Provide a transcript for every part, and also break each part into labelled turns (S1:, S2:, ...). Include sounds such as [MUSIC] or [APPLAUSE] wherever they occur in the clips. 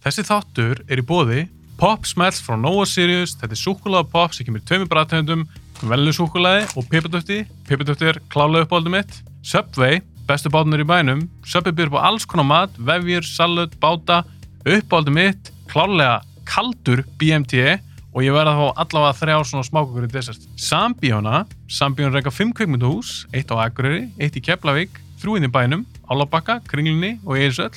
S1: Þessi þáttur er í bóði Pop Smells frá Nova Sirius. Þetta er súkulega pop sem kemur í tveimur bræðtegundum, velnu súkulaði og pipardöfti. Pipardöfti er klálega uppáldum mitt. Subway, bestu bátunar í bænum. Subway byrður på alls konar mat, vefjur, salut, báta, uppáldum mitt, klálega kaldur BMT og ég verða að fá allavega þrjá svona smákukur í desert. Sambíóna, Sambíón reyka fimm kveikmynduhús, eitt á Akureyri, eitt í Keflavík, þrjúinn í bænum, Álabakka, Kringlunni og Eirsöll.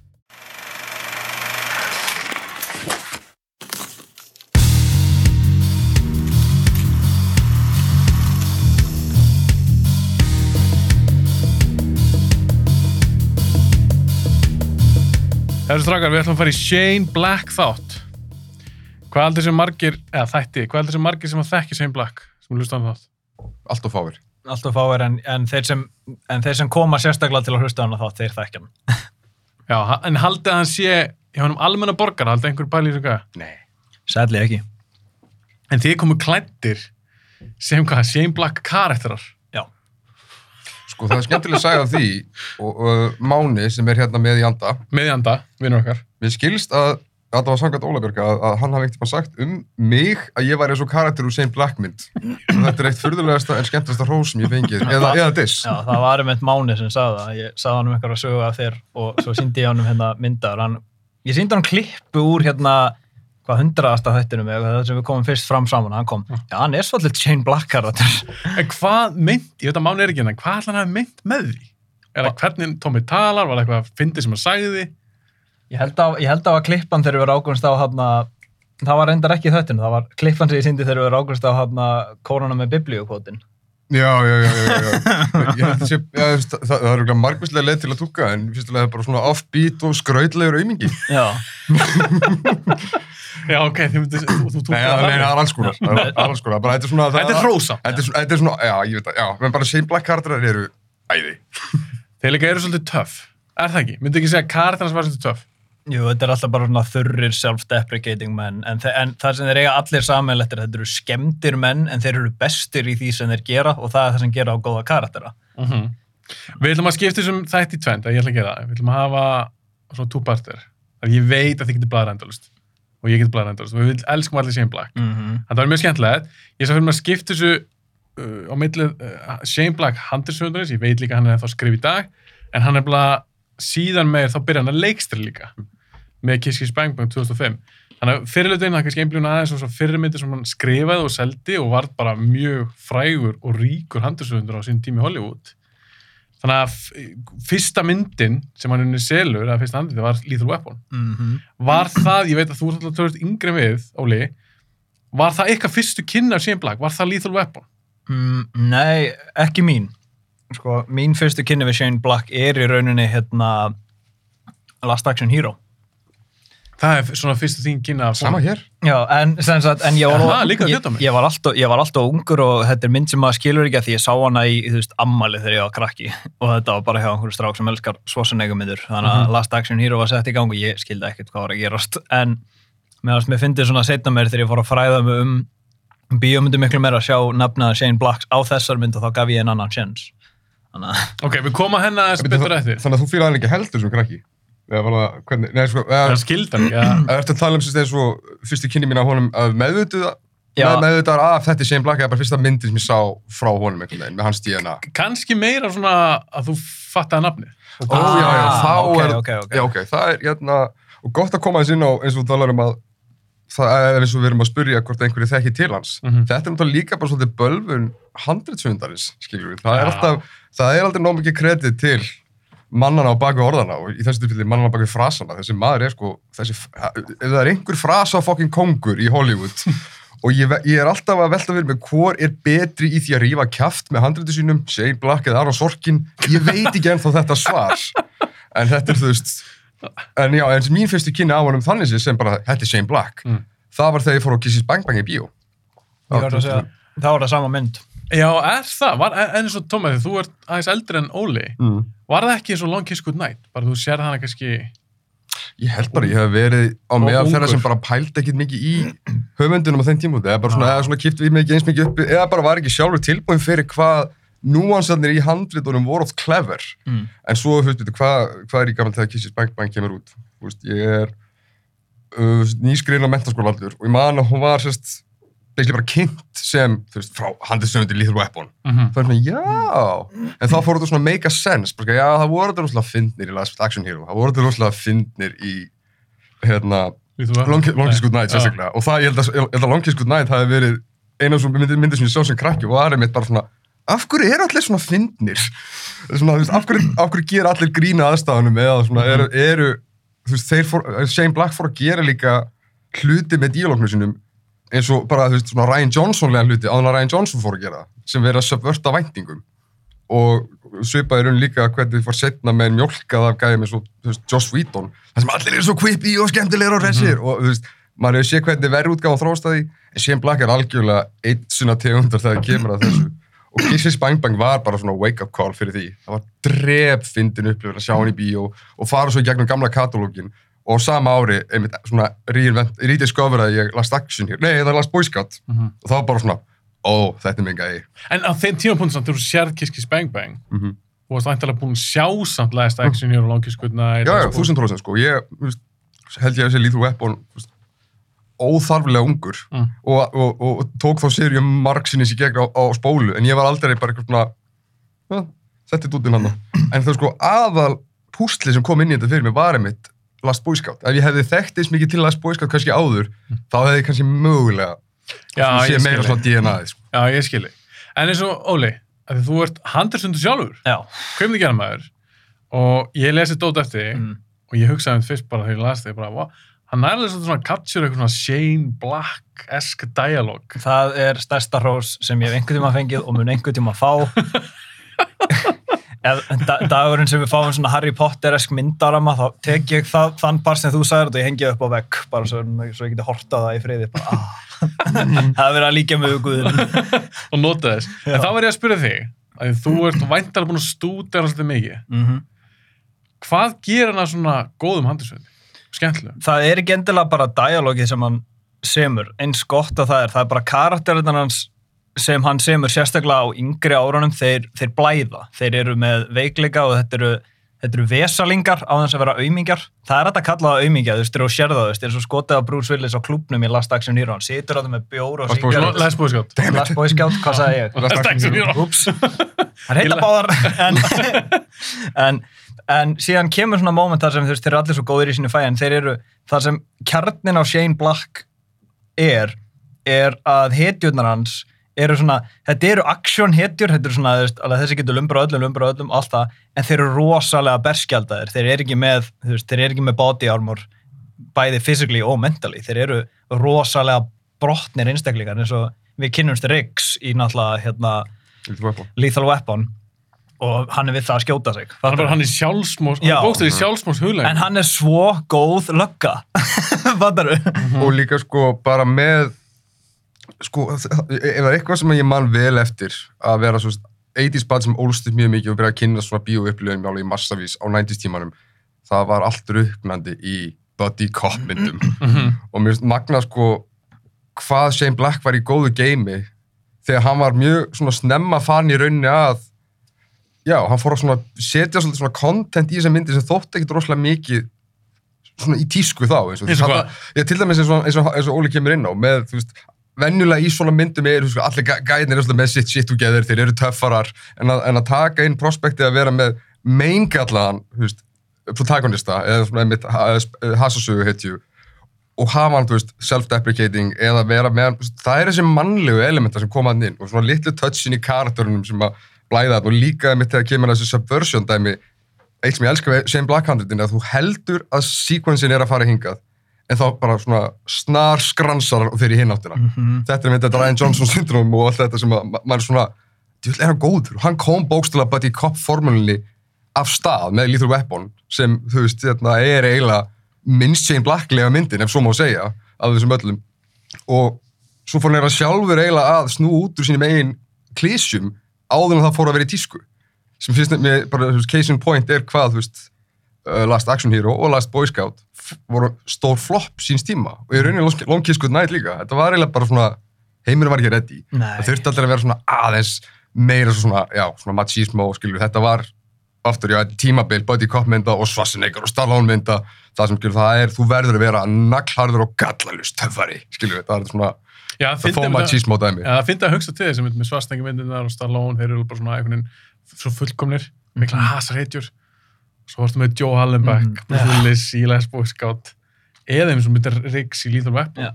S1: Þessu strákar, við ætlum að fara í Shane Black þátt. Hvað heldur sem margir, eða þætti, hvað heldur sem margir sem að þekki Shane Black, sem hlusta á þátt?
S2: Allt og fáir.
S3: Alltaf fáir en, en, þeir sem, en þeir sem koma sérstaklega til að hlusta á hana þá, þeir þekkja hann. [LAUGHS]
S1: Já, en haldið að hann sé, hjá hann almenna borgar, haldið einhver pæli í þessu hvað?
S2: Nei.
S3: Sætli ekki.
S1: En þið komu klættir sem hvað, Shane Black karakterar.
S2: Sko það er skemmtileg að sagja af því og, og Máni sem er hérna með í anda,
S1: Miðjanda, vinnur okkar.
S2: við skilst að að það var samkvæmt Ólafjörg að, að hann hafði ekkert sagt um mig að ég væri eins og karakter úr Shane Blackmynd og þetta er eitt furðulegasta en skemmtilegasta hrós sem ég fengið, eða, eða diss
S3: Já, það var um eitt máni sem sagði það. Ég sagði hann um eitthvað að sögu af þér og svo síndi ég hann um hérna myndar. Hann, ég síndi hann klippu úr hérna hvað hundraðasta þættinum eða það sem við komum fyrst fram saman. Hann kom, já, hann er svolítið Shane Black karakter.
S1: En hvað mynd, ég veit að Máni er ekki hérna, hvað ætla hann að mynd með því? Er það hvernig Tommy talar, var það eitthvað að fyndi sem hann sagði?
S3: Ég held á, ég held á að klippan þegar við rákumst á hann það var reyndar ekki í þættinu, það var klippan sem ég síndi þegar við rákumst á hann kóruna með biblíukvótin.
S2: Já, já, já, já, já. Að sé, já, það, það er eitthvað margvíslega leið til að túka en fyrstulega er bara svona offbeat og skrautlegur aumingi.
S3: Já, [LAUGHS]
S1: Já, ok, þú, þú tók
S2: Nei, það nei, það er alls konar, það er alls konar, bara þetta er svona...
S1: Er hrósamt.
S2: Þetta er svona, þetta er svona, já, ég veit það, já, menn bara Shane Black karakterar eru æði.
S1: Þeir líka eru svolítið töff. Er það ekki? Myndi ekki segja að karakternas var svolítið töff?
S3: jú, þetta er alltaf bara svona þurrir self-deprecating menn, en, en það sem þeir eiga allir samanlettir, þetta eru skemmtir menn en þeir eru bestir í því sem þeir gera og það er það sem gera á góða karaktera.
S1: Mm Við ætlum að skipta þessum þætti í tvend, að ég ætla að gera það. Við ætlum að hafa svona að ég veit að þið getur blæðar endalust. Og ég getur blæðar endalust. Og við elskum allir Shane Black.
S3: Mm -hmm.
S1: Þetta var mjög skemmtilegt. Ég sá fyrir mig að skipta þessu uh, á millið uh, Shane Black handirsöndurins. Ég veit líka hann er þá skrif í dag. En hann er bara síðan meir, þá byrja hann að leikstri líka. Með Kiss Kiss Bang Bang 2005. Þannig að fyrirlutin, það kannski einblíðun aðeins og svo fyrirmyndir sem hann skrifaði og seldi og var bara mjög frægur og ríkur handirsöndur á sín tími Hollywood. Þannig að fyrsta myndin sem hann unni selur, eða fyrsta handrið, var Lethal Weapon.
S3: Mm
S1: Var það, ég veit að þú er alltaf tölvist yngri en við, Óli, var það eitthvað fyrstu kynna af Shane Black? Var það Lethal Weapon?
S3: Mm, nei, ekki mín. Sko, mín fyrstu kynni við Shane Black er í rauninni hérna Last Action Hero.
S1: Það er svona fyrstu þín kynna af
S2: Sama hér.
S3: Já, en, sem sagt, en ég var,
S1: Aha, líka
S3: ég, ég, var alltaf, ég var alltaf ungur og þetta er mynd sem maður skilur ekki að því ég sá hana í, þú veist, ammali þegar ég var krakki. [LAUGHS] Og þetta var bara hjá einhverju strák sem elskar svosanegumyndur þannig að
S1: Mhm.
S3: Last Action Hero var sett í gang og ég skildi ekkert hvað var að gerast. En meðan mér fyndi svona setna mér þegar ég fór að fræða mig um bíómyndu miklu meira að sjá nafna Shane Blacks á þessar mynd og þá gaf ég en annan chance þannig að
S1: Ok, við komum að henni
S2: að það, hvernig, nei, sko,
S1: Það
S2: eða,
S1: er skildan, já. [CLEARS THROAT]
S2: eða ertu að tala um sem svo fyrstu kynni mín af honum að meðvituða,
S3: Já.
S2: með, meðvitaðar að þetta er Shane Black eða bara fyrsta myndin sem ég sá frá honum einhvern veginn, með hans DNA.
S1: Kannski meira svona að þú fattaði nafnið.
S2: Ó, já, já,
S3: Ah,
S2: þá
S3: ok,
S2: er,
S3: ok, ok.
S2: já, ok, það er, hérna, og gott að koma þess inn á eins og talar um að það er eins og við erum að spyrja hvort einhverju þekki til hans.
S1: Mhm.
S2: Þetta er náttúrulega líka bara svolítið bölvun handritsfundarins, skiljum við. Það er
S1: Já.
S2: alltaf, það er aldrei nóg mikið kredit til mannana á baku orðana og í þessu tilfelli mannana á baku frasana. Þessi maður er sko, þessi, ef það er einhver frasa fucking kongur í Hollywood [LAUGHS] og ég, ég er alltaf að velta fyrir mig hvor er betri í því að rífa kjaft með handritu sínum, Shane Black eða Aron Sorkin, ég veit ekki ennþá þetta svar. En þetta er, þú veist, en já, en mín fyrstu kynni á honum þannig sé sem bara, þetta er Shane Black.
S1: Mm.
S2: Það var þegar ég fór á Kissis Bang Bang í bíó.
S3: ég var að segja, þá var það sama mynd
S1: Já, er það? Var, en eins og Tóma, þú ert aðeins eldri en Óli.
S2: Mm.
S1: Var það ekki eins og Long Kiss Goodnight? Bara þú sér hana kannski...
S2: Ég held bara, ég hef verið á meðal þeirra sem bara pældi ekkit mikið í höfundunum á þeim tímúti, eða bara svona,
S1: Já.
S2: eða svona kipt við mig ekki eins mikið upp, eða bara var ekki sjálfur tilbúin fyrir hvað núansarnir í handritunum voru oft clever.
S3: Mm.
S2: En svo, þú veist, hvað, hvað er í gaman þegar Kissis Bang Bang kemur út? Þú veist, ég er uh, nýskriðin á mentaskóla allur og ég man að hún var, sérst, basically bara kynnt sem, þú veist, frá handriðsöfundi Lethal Weapon.
S1: Mm -hmm.
S2: Það er svona, já, en þá fór þetta svona make a sense, bara, já, það voru þetta rosalega fyndnir í Last Action Hero, það voru þetta rosalega fyndnir í, hérna, Long, Long Kiss Goodnight sérstaklega, og það, ég held að, ég held að Long Kiss Goodnight hafi verið eina af svona myndir, sem ég sá sem krakki og það er mitt bara svona, af hverju eru allir svona fyndnir? Svona, þú veist, af hverju, af hverju gera allir grína aðstafanum eða svona, eru, eru, þú veist, þeir fór, Shane Black fór að gera líka hluti með díalóknu sinum eins og bara, þú veist, svona Ryan Johnson-lega hluti, áður en að Ryan Johnson fór að gera sem verið að subverta væntingum. Og svipaði raun líka hvernig þið fór setna með mjólkað af gæðum eins og veist, Joss Whedon það sem allir eru svo quippy og skemmtilegur og hressir. Og þú veist, maður hefur séð hvernig verður útgáðan þróst að því en Shane Black er algjörlega eitt svona tegundar þegar það kemur að þessu. Og Kisses Bang Bang var bara svona wake up call fyrir því. Það var drep fyndin upplifur að sjá hann í bíó og fara svo í gegnum gamla katalógin og sama ári, einmitt, svona rediscover að ég last action hér, nei, það last Boy Scout.
S1: Mhm.
S2: og það var bara svona, ó, þetta er minn gæði
S1: En á þeim tímapunkt samt, þú sérð Kiss Kiss Bang Bang,
S2: mm -hmm.
S1: þú varst væntalega búin að sjá samt Last Action Hero, Long Kiss Goodnight.
S2: Já, já,
S1: og-
S2: þúsund prósent sko, ég held ég að þessi Lethal Weapon óþarfilega ungur.
S1: Mm.
S2: og, og, og, og tók þá serjum margsinnis í gegn á, á spólu, en ég var aldrei bara eitthvað svona, ja, setti dútin hann en það sko aðal púsli sem kom inn í þetta fyrir mig var einmitt Last Boy Scout, ef ég hefði þekkt eins mikið til Last Boy Scout kannski áður, þá hefði ég kannski mögulega,
S1: Já,
S2: sé
S1: ég
S2: meira svona DNA-ið sko.
S1: Já, ég skilji. En eins og Óli, að því þú ert handursundur sjálfur,
S3: Já.
S1: kveimði gera maður, og ég lesi dót eftir þig,
S3: Mm.
S1: og ég hugsaði um fyrst bara þegar ég las þig, bara, "Vá, hann nærlega svona svona capture eitthvað svona Shane Black-esk dialog.
S3: Það er stærsta hrós sem ég hef einhvern tíma fengið og mun einhvern tíma fá. [LAUGHS] Da dagurinn sem við fáum svona Harry Potter-esk myndarama, þá tek ég það, þann par sem þú þetta og ég hengi upp á vegg, bara svo, svo ég geti horta það í friði. Bara, ah. [LAUGHS] það er verið að líka með guðin.
S1: og nota þess.
S3: Já.
S1: En þá var ég að spyrja þig, að þú ert væntalega búin að stúdera svolítið mikið.
S3: Mm -hmm.
S1: Hvað gerir hann að svona góðum handursundi? Skemmtilega.
S3: það er ekki endilega bara dialogið sem hann semur, eins gott að það er það er bara karakterinn hans sem hann semur sérstaklega á yngri árunum þeir, þeir blæða, þeir eru með veikleika og þetta eru, þetta eru vesalingar á þess að vera aumingjar, það er þetta að kalla það aumingja, þú veist, að sérða það, þú veist, þeir eru svo skotið á Bruce Willis á klubnum í Last Action Hero, hann situr á það með bjór og
S2: Last Boy
S3: syngur-
S2: Scout.
S1: Les Boy Scout.
S3: Last Boy Scout, hvað sagði ég?
S2: Last Action Hero.
S3: Úps, það heita báðar [LAUGHS] en, en, en síðan kemur svona moment þar sem þú veist, þeir eru allir svo góðir í sínu fæ en þeir eru, það sem kjarnin á Shane Black er er að hetjurnar hans eru svona, þetta eru action hetjur þetta eru svona, alveg þessi getur lumbra öllum lumbra öllum, allt það, en þeir eru rosalega berskjaldaðir, þeir eru ekki með veist, þeir eru ekki með body armor bæði physically og mentally, þeir eru rosalega brotnir einstaklingar eins og við kynnumst Riggs í náttúrulega hérna,
S2: Lethal Weapon.
S3: Lethal Weapon. Og hann er við það að skjóta sig.
S1: Hann er bara hann í sjálfsmós, hann er bókstæði sjálfsmós huglega.
S3: en hann er svo góð lögga. [LAUGHS]
S2: Og líka sko bara með sko, ef það er eitthvað sem ég man vel eftir að vera svo 80s bad sem ólst upp mjög mikið og byrja að kynna svona bíóupplöðum í massavís á 90s tímanum það var allt ruknandi í buddy cop myndum [CLEARS THROAT]
S1: Mhm.
S2: og mér magna sko hvað Shane Black var í góðu geimi þegar hann var mjög svona snemma fann í rauninni að já, hann fór að svona setja svona content í þessa myndi sem þótti ekkit rosalega mikið svona í tísku þá eins og,
S1: Eins og
S2: þarna- Já, til dæmis eins og, eins og, eins og Óli kemur inn á með, þú veist, venjulega í svona myndum er, veist, allir gæ- gæðinir með sitt shit together, þeir eru töffarar en að, en að taka inn prospektið að vera með meingallaðan, protagonista, eða einmitt hasasögu hetju og hafa hann, þú veist, self-deprecating eða vera með hann, það er þessi mannlegu elementa sem koma hann inn og svona litlu touchin í karakterunum sem að blæða hann og líka einmitt þegar kemur þessi subversion dæmi eitt sem ég elska við Shane Black handritin er að þú heldur að sequencein er að fara hingað en þá bara svona snar skransar og þeir í hináttina.
S3: Mhm.
S2: Þetta er þetta Ryan Johnson syndrom og allt þetta sem að ma- maður er svona, djúvel er hann góður hann kom bókstala bara í cop formúlinni af stað með Lethal Weapon sem, þú veist, þetta er eiginlega minnst Shane Blacklega myndin, ef svo má segja af þessum öllum og svo fór hann eiginlega sjálfur eiginlega að snú út úr sínum eigin klísjum áður en það fór að vera í tísku sem finnst mér bara, þú veist, case in point er hvað, þú veist uh, Last Action Hero og Last Boy Scout voru stór flopp síns tíma. Og í rauninni Long- Long Kiss Goodnight líka. Þetta var eiginlega bara svona, heimir var ekki ready.
S3: Nei.
S2: það þurfti allir að vera svona aðeins meira svona, já, svona machismo skilur, þetta var aftur, já, tímabil, buddy cop mynda og Schwarzenegger og Stallone mynda, það sem skilur, það er þú verður að vera naglharður og gallalust töffari, skilur, það er svona
S1: Já,
S2: það fóð machismo dæmi.
S1: Já, það fyndi að hugsa til þess með svarstengi myndirnar og Stallone, þeir eru bara svona veginn svo fullkomnir, mikla
S3: Mhm.
S1: hasarheitjur svo varstu með Joe Hallenbeck
S3: Mhm.
S1: Bruce Willis í Les Boy Scout eða eins og myndir Riggs í Lethal Weapon
S3: Já.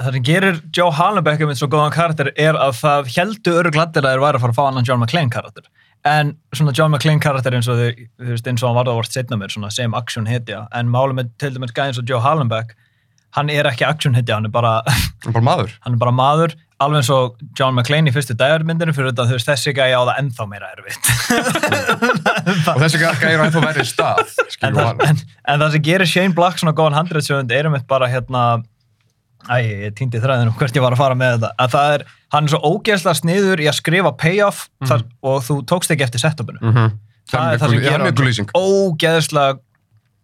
S3: Það sem gerir Joe Hallenbeck með svo góðan karakter er að það heldur örugladdir að þeir væri að fara að fá annan John McClane karakter. En svona John McClane karakter eins og þú veist, eins og hann var það vort setna mér, svona sem action hetja. En málið með til dæmis gæði eins og Joe Hallenbeck, hann er ekki action hetja, hann er bara,
S2: það er bara maður [LAUGHS]
S3: hann er bara maður, alveg eins og John McClane í fyrstu dæjarmyndinu, fyrir þetta þú veist, þessi gæði á það ennþá meira erfitt. [LAUGHS] [LAUGHS] [LAUGHS]
S2: og þessi gæði er ennþá verið stað
S3: en, það,
S2: hann
S3: en, en það sem gerir Shane Black svona góðan handreitsjöfund er um eitt bara hérna æ, ég týndi þræðinu [LAUGHS] hvert ég var að fara með þetta að það er, hann er svo ógeðslega sniður í að skrifa payoff
S1: Mhm.
S3: þar, og þú tókst ekki eftir setupinu
S2: mm -hmm.
S3: það er það sem gerir ógeðslega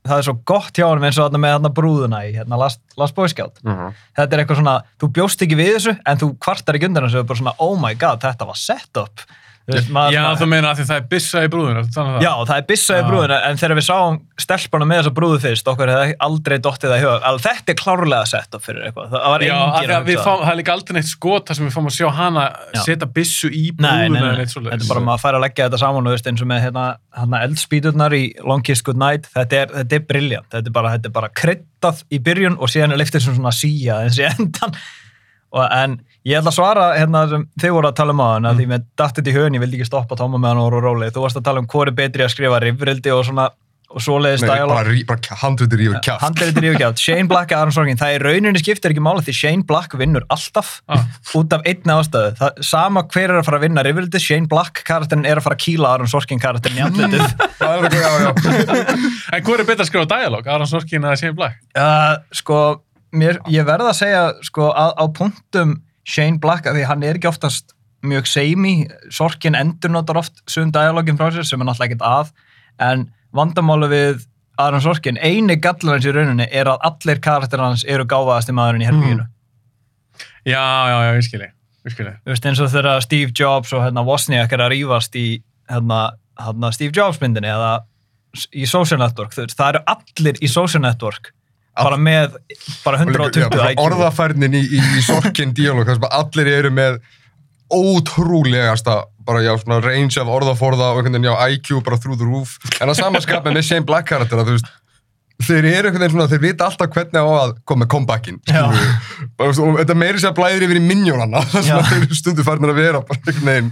S3: það er svo gott hjá hann eins og þarna með þarna brúðuna í hérna Last, Last Boy Scout
S2: Mhm.
S3: þetta er eitthvað svona, þú bjóst ekki við þessu en þú kvartar ekki undan þessu og bara svona, oh my god, þetta var setup Þú veist, maður
S1: Já, þú meina að það er byssa í að það
S3: Já, það? er byssa í
S1: Já.
S3: brúðina, en þegar við sáum stelpana með þessa brúðu fyrst, okkur hefði aldrei dottið það í hug, að þetta er klárlega sett upp fyrir eitthvað, það var engin
S1: að það. er líka aldrei neitt skot þar sem við fáum að sjá hana setja byssu í brúðuna
S3: þetta er bara maður fær að leggja þetta saman og veist, eins og með hérna, hérna eldspýturnar í Long Kiss Goodnight, þetta er, þetta er briljant, þetta er bara, þetta er bara kryddað í byrjun og síðan er liftið sem svona síja og, en ég ætla að svara hérna sem þið voru að tala um á hann að því með dattið í höfn, ég vildi ekki stoppa Tóma með hann og voru róleg, þú varst að tala um hvað er betri að skrifa rifrildi og svona og svoleiðis
S2: Nei,
S3: dialog
S2: bara, handrutir yfir kjátt
S3: handleitir yfirgjátt, Shane Black er Aaron Sorkin. Það í rauninni skiptir ekki máli því Shane Black vinnur alltaf
S1: Ah.
S3: út af einni ástæðu. Það, sama hver er að fara að vinna rifrildi Shane Black karakterin er að fara að kýla Aaron Sorkin karakterin í
S2: er [LAUGHS] já [LAUGHS]
S1: En hvað er betra að skrifa dialog? Aron Sorkin eða Shane Black?
S3: uh, sko, mér, ég verð að segja sko, að, á punktum Shane Black, að því hann er ekki oftast mjög seimi, Sorkin endurnotar oft sum dialogin frá sér sem er náttúrulega ekkert að, en vandamálu við Aaron Sorkin, eini gallar hans í rauninni er að allir karakter hans eru gáfaðasti maðurinn í herbygginu
S1: Já, já, já, ég skilji.
S3: Þú veist, eins og þegar Steve Jobs og hérna, Wozniak er að rífast í hérna, hérna, Steve Jobs myndinni eða í Social Network, veist, það eru allir í Social Network bara með bara
S2: Og líka,
S3: 120
S2: já, orðafærnin í, í, í sorkin díalóg þess að allir eru með ótrúlegasta bara já, svona range af orðaforða og IQ bara through the roof. En að samanskapið með Shane Black karaktera þú veist, þeir eru einhvern veginn svona þeir vita alltaf hvernig á að koma comebackin og þetta meiri sér blæðir yfir í minjónana þess [LAUGHS]
S3: Já.
S2: að þeir eru stundu farin að vera veginn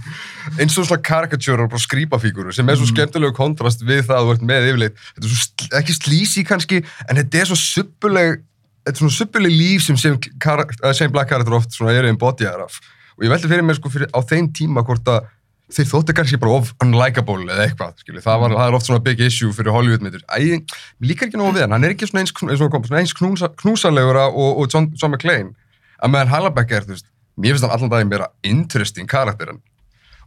S2: eins og svona karikatúrar og bara skrýpafígurur sem er svo
S3: Mm.
S2: skemmtilegu kontrast við það að þú ert með yfirleitt þetta er svo, ekki slísi kannski en þetta er svo suppuleg þetta er svona suppuleg líf sem eh, Shane Black karakter oft svona eru embodyaðar af og ég veldi fyrir mér sko fyrir, á þeim tíma hvort að þeir þóttu kannski bara of unlikable eða eitthvað, skilju, það, var, það er oft svona big issue fyrir Hollywood-myndir, æ, mér líkar ekki nógu við hann, hann er ekki svona eins, eins, og kom, svona eins knúsa, knúsalegur og, og John, John McClane. Að meðan Hallabeck er, þú veist, mér finnst hann allan daginn meira interesting karakter en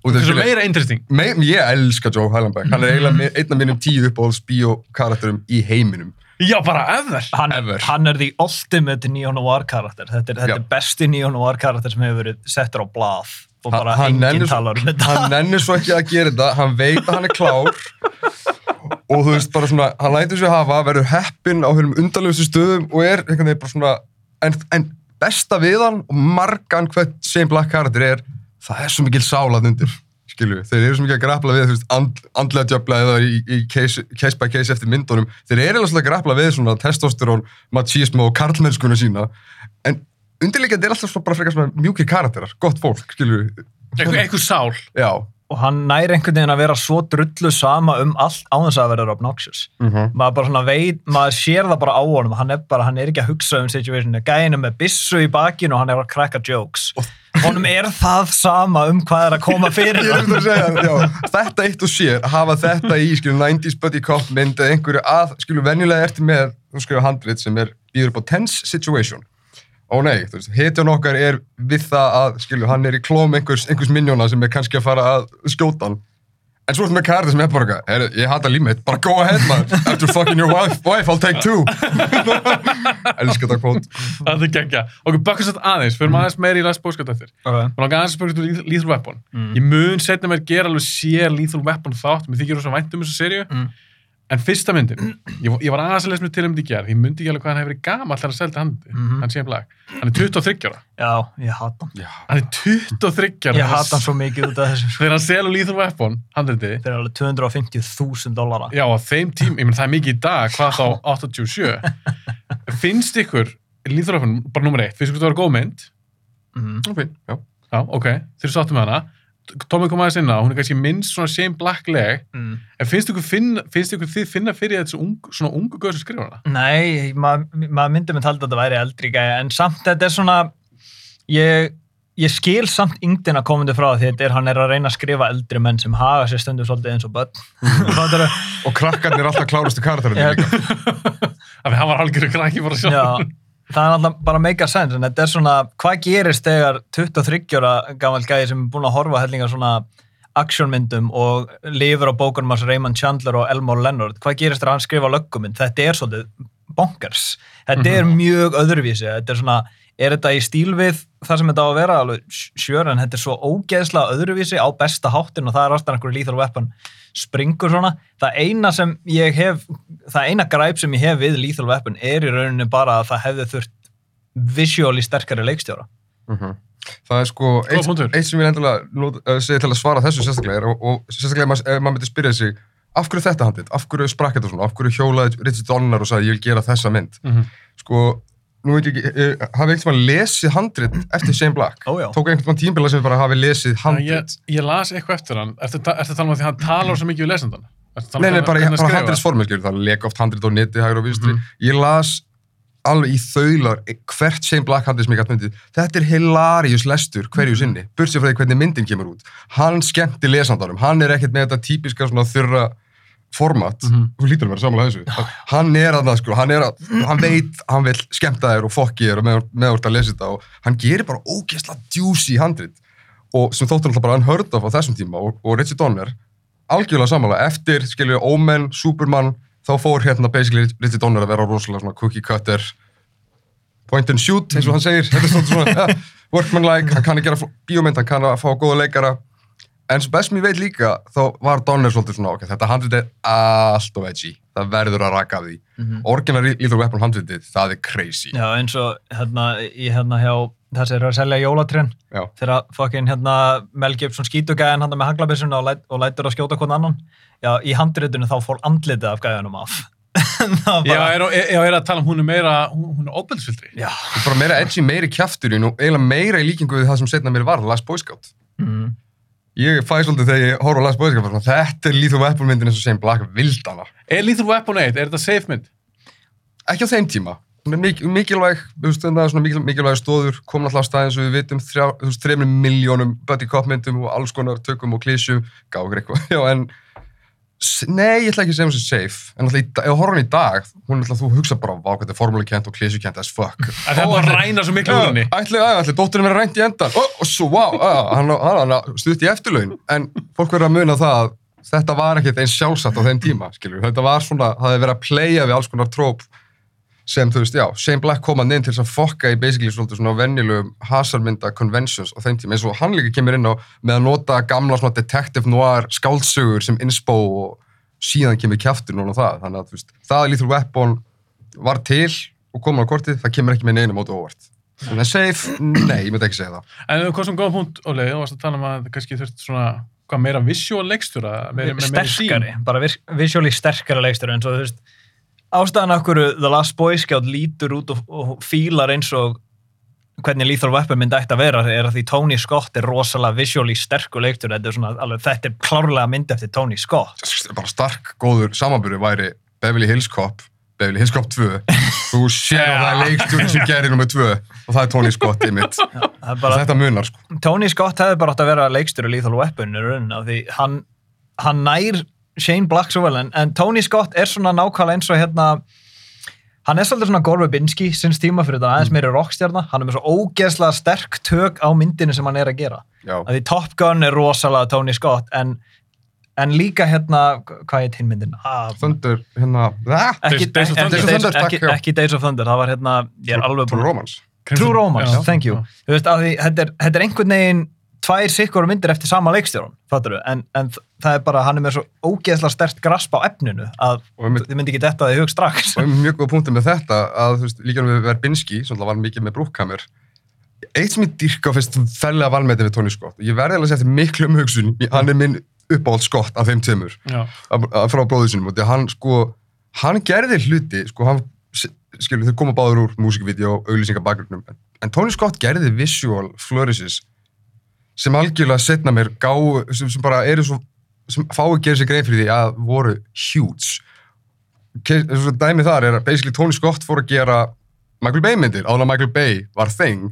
S2: og
S1: Það er svo
S2: skilju,
S1: meira interesting.
S2: me, ég elska Joe Hallenbeck, hann er eiginlega mi- einn af mínum tíu uppáhalds bíó-karakterum í heiminum.
S1: Já, bara ever.
S3: hann,
S2: Ever.
S3: hann er the ultimate neo-noir karakter. Þetta er, þetta er besti neo-noir karakter sem hefur verið settur á blað og
S2: Hann-
S3: bara
S2: hann
S3: enginn
S2: svo-
S3: talar um þetta.
S2: hann nennir svo ekki að gera þetta. Hann veit að hann er klár. Og þú veist bara svona hann lætur sig hafa, verður heppinn á hverjum undanlegustu stöðum og er einhvern veginn bara svona en, en besta við hann og margan hvert Shane Black karakter er það er svo mikil sálað undir skilju, þeir eru svo mikið að grapla við þú veist, and, andlega djöfla eða í, í case, case by case eftir myndunum. Þeir eru alveg að grapla við svona testosterón machismo og karlmennskuna sína. En undirleikandi er alltaf svona bara frekar svona mjúkir karakterar, gott fólk, skilju
S1: Eitthvað, eitthvað sál.
S2: já,
S3: og hann næri einhvern veginn að vera svo drullu sama um allt á þess að vera obnoxious.
S2: Mhm.
S3: maður bara svona veit, maður sér það bara á honum hann er bara, hann er ekki að hugsa um situationu gæðinu með bissu í bakinu og hann er að krakka jokes. Honum er það sama um hvað er að koma [LAUGHS] fyrir
S2: Ég er
S3: hann.
S2: að segja, já, þetta eitt og sér, hafa þetta í, skilju, 90s buddy cop mynd eða einhverju að, skilju, venjulega ertu með, þú skilju, handrit sem er, býður upp á tense situation ó nei, þú veist, hetjan okkar er við það að, skilju, hann er í klóm einhvers, einhvers minjóna sem er kannski að fara að skjóta hann. En svo ertu með karakter sem er bara eitthvað, "Heyrðu, ég hata líf mitt, bara go ahead man, after fucking your wife, wife I'll take two. [LAUGHS] Elskar þetta kvót.
S1: Það er geggja. Ok, bakast þetta aðeins, fyrir maður aðeins meira í last bóðskátt eftir.
S3: Ok.
S1: Mér langar aðeins að spyrja út um Lethal Weapon.
S3: Mm.
S1: Ég mun setna mér gera alveg sér Lethal Weapon þátt, mér þykir rosa vænt um þessu serju.
S3: Mm.
S1: En fyrsta myndin, ég, ég var aðeins að lesa mér til um þetta í gerð, ég myndi ekki alveg hvað hann hefur verið gamall þegar hann seldi handið,
S3: Mhm.
S1: hann sé blag. Hann er 23 ára.
S3: Já, ég hata hann.
S2: Já.
S1: Hann er 23 ára.
S3: Ég hata hann svo mikið út af þessu.
S1: Þegar hann selur Lethal Weapon, handriði,
S3: Fyrir alveg 250.000 dollara.
S1: já, á þeim tím, ég menn það er mikið í dag, hvað þá 87. Finnst ykkur Lethal Weapon, bara nummer eitt, finnst ykkur það var góð mynd?
S3: Mm.
S2: Ok, já.
S1: Já, ok, þeir sáttu með hana. Tómi kom aðeins inn á, hún er kannski minnst svona Shane Black-leg,
S3: Mm.
S1: en finnst ykkur, finna, finnst ykkur þið finna fyrir þessu ung, svona ungu gauð sem skrifa hana?
S3: Nei, maður ma myndi með talda að þetta væri eldri gæja, en samt þetta er svona, ég, ég skil samt yngdina komandi frá því þetta er hann er að reyna að skrifa eldri menn sem haga sér stundum svolítið eins og börn. [LAUGHS] Fattarðu?
S2: Og krakkarnir er alltaf klárustu karakterinn
S3: Ég-
S2: líka. [LAUGHS]
S1: Hann var algjörðu krakki bara sjálf.
S3: Já, það er alltaf bara make a sense, en þetta er svona, hvað gerist þegar 23 ára gammal gæði sem er búin að horfa hellinga svona actionmyndum og lifur á bókunum hans Raymond Chandler og Elmore Leonard, hvað gerist þegar hann skrifa löggumynd? Þetta er svolítið bonkers. Þetta er mjög öðruvísi, þetta er svona, er þetta í stíl við það sem þetta á að vera, alveg sjör, en þetta er svo ógeðslega öðruvísi á besta háttin og það er alltaf einhverju lethal weapon springur svona. Það eina sem ég hef, það eina græp sem ég hef við Lethal Weapon er í rauninni bara að það hefði þurft visually sterkari leikstjóra.
S2: Mhm. Það er sko, eitt, eitt sem ég endilega uh, segi til að svara þessu sérstaklega er, og, og sérstaklega ef maður, ef maður myndi spyrja sig, af hverju þetta handið, af hverju sprakk þetta svona, af hverju hjólaði Richard Donner og sagði ég vil gera þessa mynd.
S1: Mhm.
S2: Sko, nú veit ég ekki, eh, hafi einhvern veginn lesið handrit eftir Shane Black?
S3: Ó, já.
S2: Tók einhvern veginn tímbila sem bara hafi lesið
S1: Ég,
S2: handrit?
S1: ég las eitthvað eftir hann. Ertu ertu að tala um að því að hann talar svo mikið við lesendan? Ertu að tala
S2: Nei,
S1: um
S2: nei,
S1: hvernig-
S2: bara, bara handritsformið, skilur, það leka oft handrit á neti, hægur og vinstri.
S1: Mhm.
S2: Ég las alveg í þaular hvert Shane Black handrit sem ég gætt myndið. Þetta er hilarious lestur hverju sinni, bursið frá því hvernig myndin kemur út. Hann skemmti lesandarum, hann er ekkert með þetta típiska svona þurra format,
S1: Mhm.
S2: þú lítur að vera samanlega þessu. Hann er að það, sko, hann er að, hann veit, hann vil skemmta þér og fokki þér og með, með úr að lesa þetta og hann gerir bara ógeðslega juicy handrit. Og sem þóttur alltaf bara unheard of á þessum tíma og, og Richard Donner algjörlega samanlega, eftir, skilju, Omen, Superman, þá fór hérna basically Richard Donner að vera rosalega svona cookie cutter point and shoot, eins og hann segir. Þetta er svona, svona [LAUGHS] ja, workmanlike, hann kann að gera bíómynd, hann kann að fá góða leikara en svo best sem ég veit líka þá var Donner svolítið svona, ok, þetta handrit er allt of edgy, það verður að raka af því
S3: Mhm.
S2: orginal Lethal Weapon handritið, það er crazy
S3: Já, eins og hérna, í hérna hjá þessi eru að selja jólatrén
S2: Já.
S3: þegar fucking hérna Mel Gibson skítugæðin hann með haglabissuna og, læt, og lætur að skjóta hvern annan. Já, í handritinu þá fór andlitið af gæðanum af. [LAUGHS] Það
S1: Já,
S3: bara-
S1: er, er, er, er að tala um hún er meira, hún, er óbelðsfildri.
S3: Já.
S2: bara meira edgy, meiri kjafturinn og eiginlega meira í líkingu við það sem setna mér var Last Boy Scout
S3: Mm.
S2: Ég fæ svolítið þegar ég horf á Last Boy Scout bara svona, þetta er Lethal Weapon myndin eins og Shane Black vildana
S1: Er Lethal Weapon 1, er þetta safe mynd?
S2: ekki á þeim tíma. Hún er mik mikilvæg, þú veist, það er svona mikil mikilvæg stóður, kom alltaf á stað eins og við vitum þrjá, þú veist, þreimur miljónum buddy cop myndum og alls konar tökum og klísjum gá okkur eitthvað, [LAUGHS] já en nei, ég ætla ekki að segja hún sem safe. En alltaf, ef horfum í dag hún er alltaf, þú hugsa bara, vá, hvað þetta er formúlikent og klísjukent as fuck.
S1: Það er bara að ræna svo miklu úr henni.
S2: ætli, ætli, ætli, dótturinn verið rænt í endan og, svo, á, hann, stutt í eftirlaun. En fólk verður að muna það að þetta var ekkert eins sjálfsagt á þeim tíma skilur, þetta var svona, það hefði verið að playa við alls konar tróp sem, þú veist, já, Shane Black kom að inn til að fokka í basically svona venjulegum hasarmynda conventions á þeim tíma, eins og hann líka kemur inn á með að nota gamla svona detective noir skáldsögur sem inspo og síðan kemur kjaftur núna það, þannig að þú veist, það að Lethal Weapon var til og komur á kortið, það kemur ekki með neina móti óvart. Þannig að safe, nei, ég myndi ekki segja það.
S1: En hvað sem góða punkt, Óli, þú varst að tala um að kannski þurft svona, hvað meira visual leikstjóra, meira, meira, meira
S3: sterkari, bara vis- visually sterkari leikstur eins og þú veist ástæðan af hverju The Last Boy Scout lítur út og, og fílar eins og hvernig Lethal Weapon myndi ætti að vera er að því Tony Scott er rosalega visually sterkur leiktur, þetta er, svona, alveg, þetta er klárlega mynd eftir Tony Scott
S2: Bara stark, góður samanbyrju væri Beverly Hills Cop, Beverly Hills Cop 2. Þú sér að það er leikstjóri sem gerir nummið 2 og það er Tony Scott í mitt. Og
S3: bara,
S2: þetta munar, sko.
S3: Tony Scott hefði bara átt að vera leikstur í Lethal Weapon í rauninni af því hann, hann nær Shane Black svo vel en, en Tony Scott er svona nákvæmlega eins og hérna hann er svolítið svona Gore Verbinski sinns tíma fyrir þetta
S2: Mm.
S3: aðeins meiri rockstjarna hann er með svo ógeðslega sterk tök á myndinu sem hann er að gera
S2: Já.
S3: að því Top Gun er rosalega Tony Scott en, en líka hérna hvað er hinn myndin? Ah,
S2: Thunder, hérna, ah,
S3: ekki,
S1: Days
S3: ekki, ekki,
S2: Days of
S3: Days,
S2: Thunder,
S3: ekki,
S2: takk, já.
S3: ekki Days of Thunder, það var hérna ég er alveg
S2: True Romance.
S3: True Romance, thank you þú veist að því, þetta er, þetta er einhvern veginn tvær sikkur myndir eftir sama leikstjórun fattur en, en það er bara, hann er með svo ógeðslega stert grasp á efninu að þið myndi ekki detta það í hug strax.
S2: Og mjög góð punktur með þetta að þú veist, líka við Verbinski, sem var mikið með brúkkamur eitt sem ég dyrka finnst fellega valmetið við Tony Scott og ég verði alveg að segja eftir miklu umhugsun hann er minn uppáhald Scott af þeim að- frá bróðu sinum og því að hann sko hann gerði hluti, sko hann skilur þau koma báður úr músikvídeó og auglýsingabakgrunum, en, en Tony Scott gerði visual flourishes sem algjörlega setna mér gá sem, sem bara eru svo sem fái gera sér grein fyrir því að voru huge. Ke- svo dæmi þar er að basically Tony Scott fór að gera Michael Bay myndir, áður að Michael Bay var thing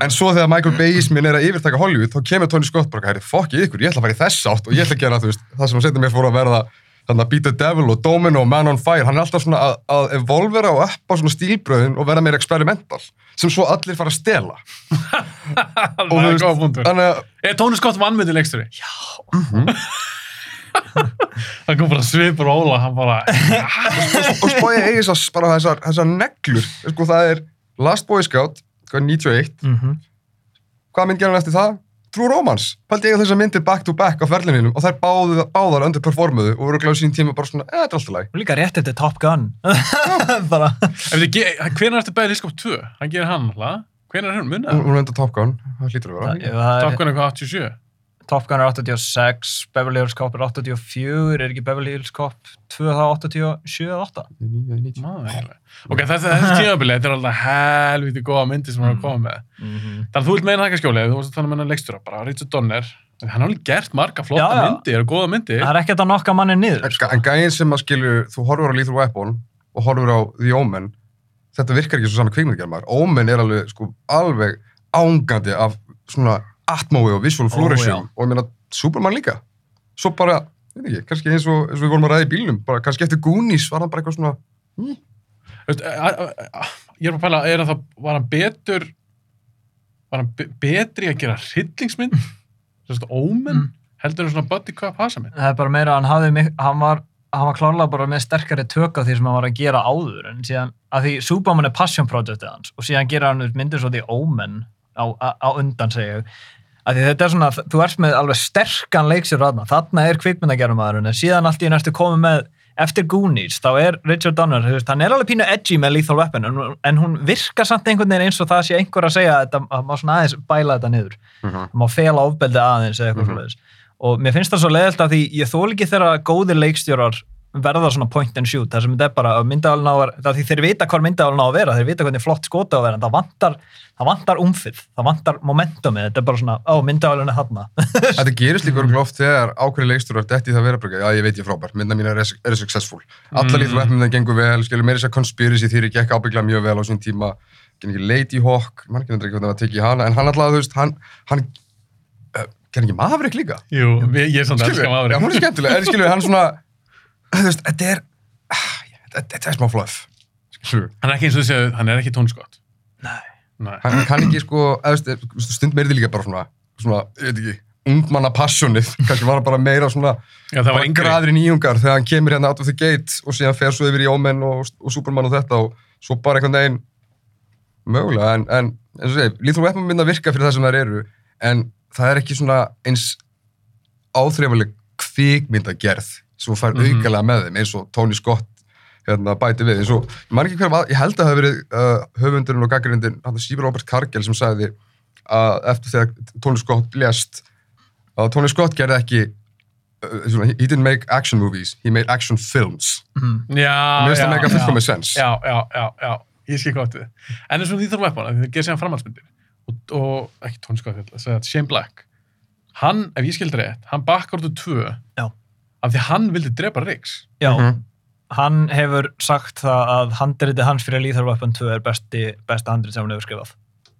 S2: en svo þegar Michael Bayismin er að yfirtaka Hollywood þá kemur Tony Scott bara, hæri, fokkið ykkur, ég ætla að fara í þess átt og ég ætla að gera veist, það sem að setja mér fór að verða þannig að Beat the Devil og Domino og Man on Fire. Hann er alltaf svona að, að evolvera og uppa svona stílbröðin og vera meira experimental sem svo allir fara að stela [LAUGHS] Og þú veist, þannig að
S1: Er Tony Scott vannmyndi leiksturi? Já. Það kom bara svipur og óla, hann bara...
S2: og spóið eigi bara þessar, þessar neglur sko það er Last Boy Scout hvað er 91,
S3: mm -hmm.
S2: hvað mynd gerði hann eftir það? True Romance, pældi ég að þessar myndir back to back á ferlininum og þær báðu, báðar underperformuðu og voru gláðu sín tíma bara svona, eða þetta er alltaf læg
S3: og líka rétt eftir Top Gun [LAUGHS] bara
S1: Hvernig ertu bæðið Lískop 2? Hann gerir hann alltaf. Hvernig er hann munnað?
S2: hún er enda Top Gun, það hlýtur að vera
S3: er-
S1: Top Gun eitthvað 87.
S3: Top Gun er 86 Beverly Hills Cop er 84 er ekki Beverly Hills Cop 2 þá 87 eða 8
S2: 90.
S1: Má, eiginlega. Ok, þetta þessi [LAUGHS] tímabili, þetta er alltaf helviti góða myndi sem hann er að koma með. Þannig að þú vilt meina það ekki skjólið, þú varst að tala með hennar leikstjóra, bara Richard Donner. Hann har alveg gert marga flotta
S3: Já, já.
S1: myndir og góða myndir.
S3: það er ekkert að nokka manni niður
S2: En
S3: sko.
S2: en gæðin sem að skilju, þú horfur á Lethal Weapon og horfur á The Omen þetta virkar ekki svo saman kvikmyndagermar Omen er alveg, sko, alveg ángandi af svona atmói og visual flourishing og ég meina Superman líka svo bara, veit ekki, kannski eins og, eins og við vorum að ræða í bílnum, bara kannski eftir Goonies var hann bara eitthvað svona
S1: a- a- Ég er bara að pæla, er hann það, var hann betur, var hann be betri að gera hryllingsmynd? [LAUGHS] Svona ómen?
S3: Mm.
S1: Heldur hann svona buddy cop hasa mynd?
S3: það er bara meira hann hafði hann var, hann var klárlega bara með sterkari tök á því sem hann var að gera áður en síðan, að því Superman er passion projectið hans og síðan gera hann myndir svo því Omen á, á, undan segja þetta er svona, þú ert með alveg sterkan leiksjur þarna, þarna er kvikmyndagerumæðurinn en síðan allt í ertu komið með eftir Goonies, þá er Richard Donner hann er alveg pínu edgy með Lethal Weapon en, hún virkar samt einhvern veginn eins og það sé einhver að segja að þetta, að má svona aðeins bæla þetta niður. Það má fela ofbeldi aðeins eða eitthvað mm og mér finnst það svo leiðilt að því ég þól ekki þegar góðir leikstjórar verða svona point and shoot, það sem þetta er bara að myndavælun á að það því þeir vita hvað myndavælun á að vera þeir vita hvernig flott skota á að vera, en það vantar það vantar umfið, það vantar momentumið þetta er bara svona, ó, myndavælun er þarna [LAUGHS]
S2: Þetta gerist líka mm. oft þegar ákveðin leikstur er detti í það vera bara, já ég veit ég er frábær, mynda mín er, er successful. Alla
S1: Mm.
S2: Lethal Weapon það gengur vel, skilur meira þess að Conspiracy þeirri gekk ábygglega mjög vel á sín tíma, Lady Hawk, mann ekki að uh, genið ekki Maverick líka?
S1: Jú, ég, ég er svona
S2: Skilur,
S1: elskar maður.
S2: já, hún er skemmtileg, en skilur, hann svona, þú veist, þetta er, ah, þetta er smá fluff, skilur.
S1: Hann er ekki eins og þessi, hann er ekki Tony Scott.
S3: Nei.
S1: Nei.
S2: hann kann ekki sko, þú veist, stund meiri líka bara svona, svona, ég veit ekki, ungmanna passionið, [LAUGHS] kannski var hann bara meira svona,
S1: Já, það var
S2: bara í nýjungar þegar hann kemur hérna out of the gate og síðan fer svo yfir í Omen og, og Superman og þetta og svo bara einhvern veginn mögulega, en, en eins og segi, Lethal Weapon mynda virka fyrir það sem þær eru en það er ekki svona eins áþreifaleg kvikmyndagerð sem þú fær
S1: Mhm.
S2: aukalega með þeim eins og Tony Scott hérna, bæti við, eins og, ég var, ég held að það hafi verið uh, höfundurinn og gaggrindin, hann Sýfur Robert Cargill sem sagði að eftir þegar Tony Scott lést að Tony Scott gerði ekki uh, svona, he didn't make action movies, he made action films
S3: Mhm.
S1: Já,
S2: mér finnst
S1: já,
S2: það mega
S1: já.
S2: fullkomið sens
S1: Já, já, já, já, ég skil hvað við. En eins og því þarf því það gerir síðan framhaldsmyndir. Og, og ekki Tony Scott, að segja Shane Black. Hann, ef ég skildi rétt, hann úr tvö.
S3: Já.
S1: Af því hann vildi drepa Riggs.
S3: Já,
S2: Mhm.
S3: hann hefur sagt það að handritið hans fyrir Lethal Weapon 2 er besti, besta handrit sem hann hefur skrifað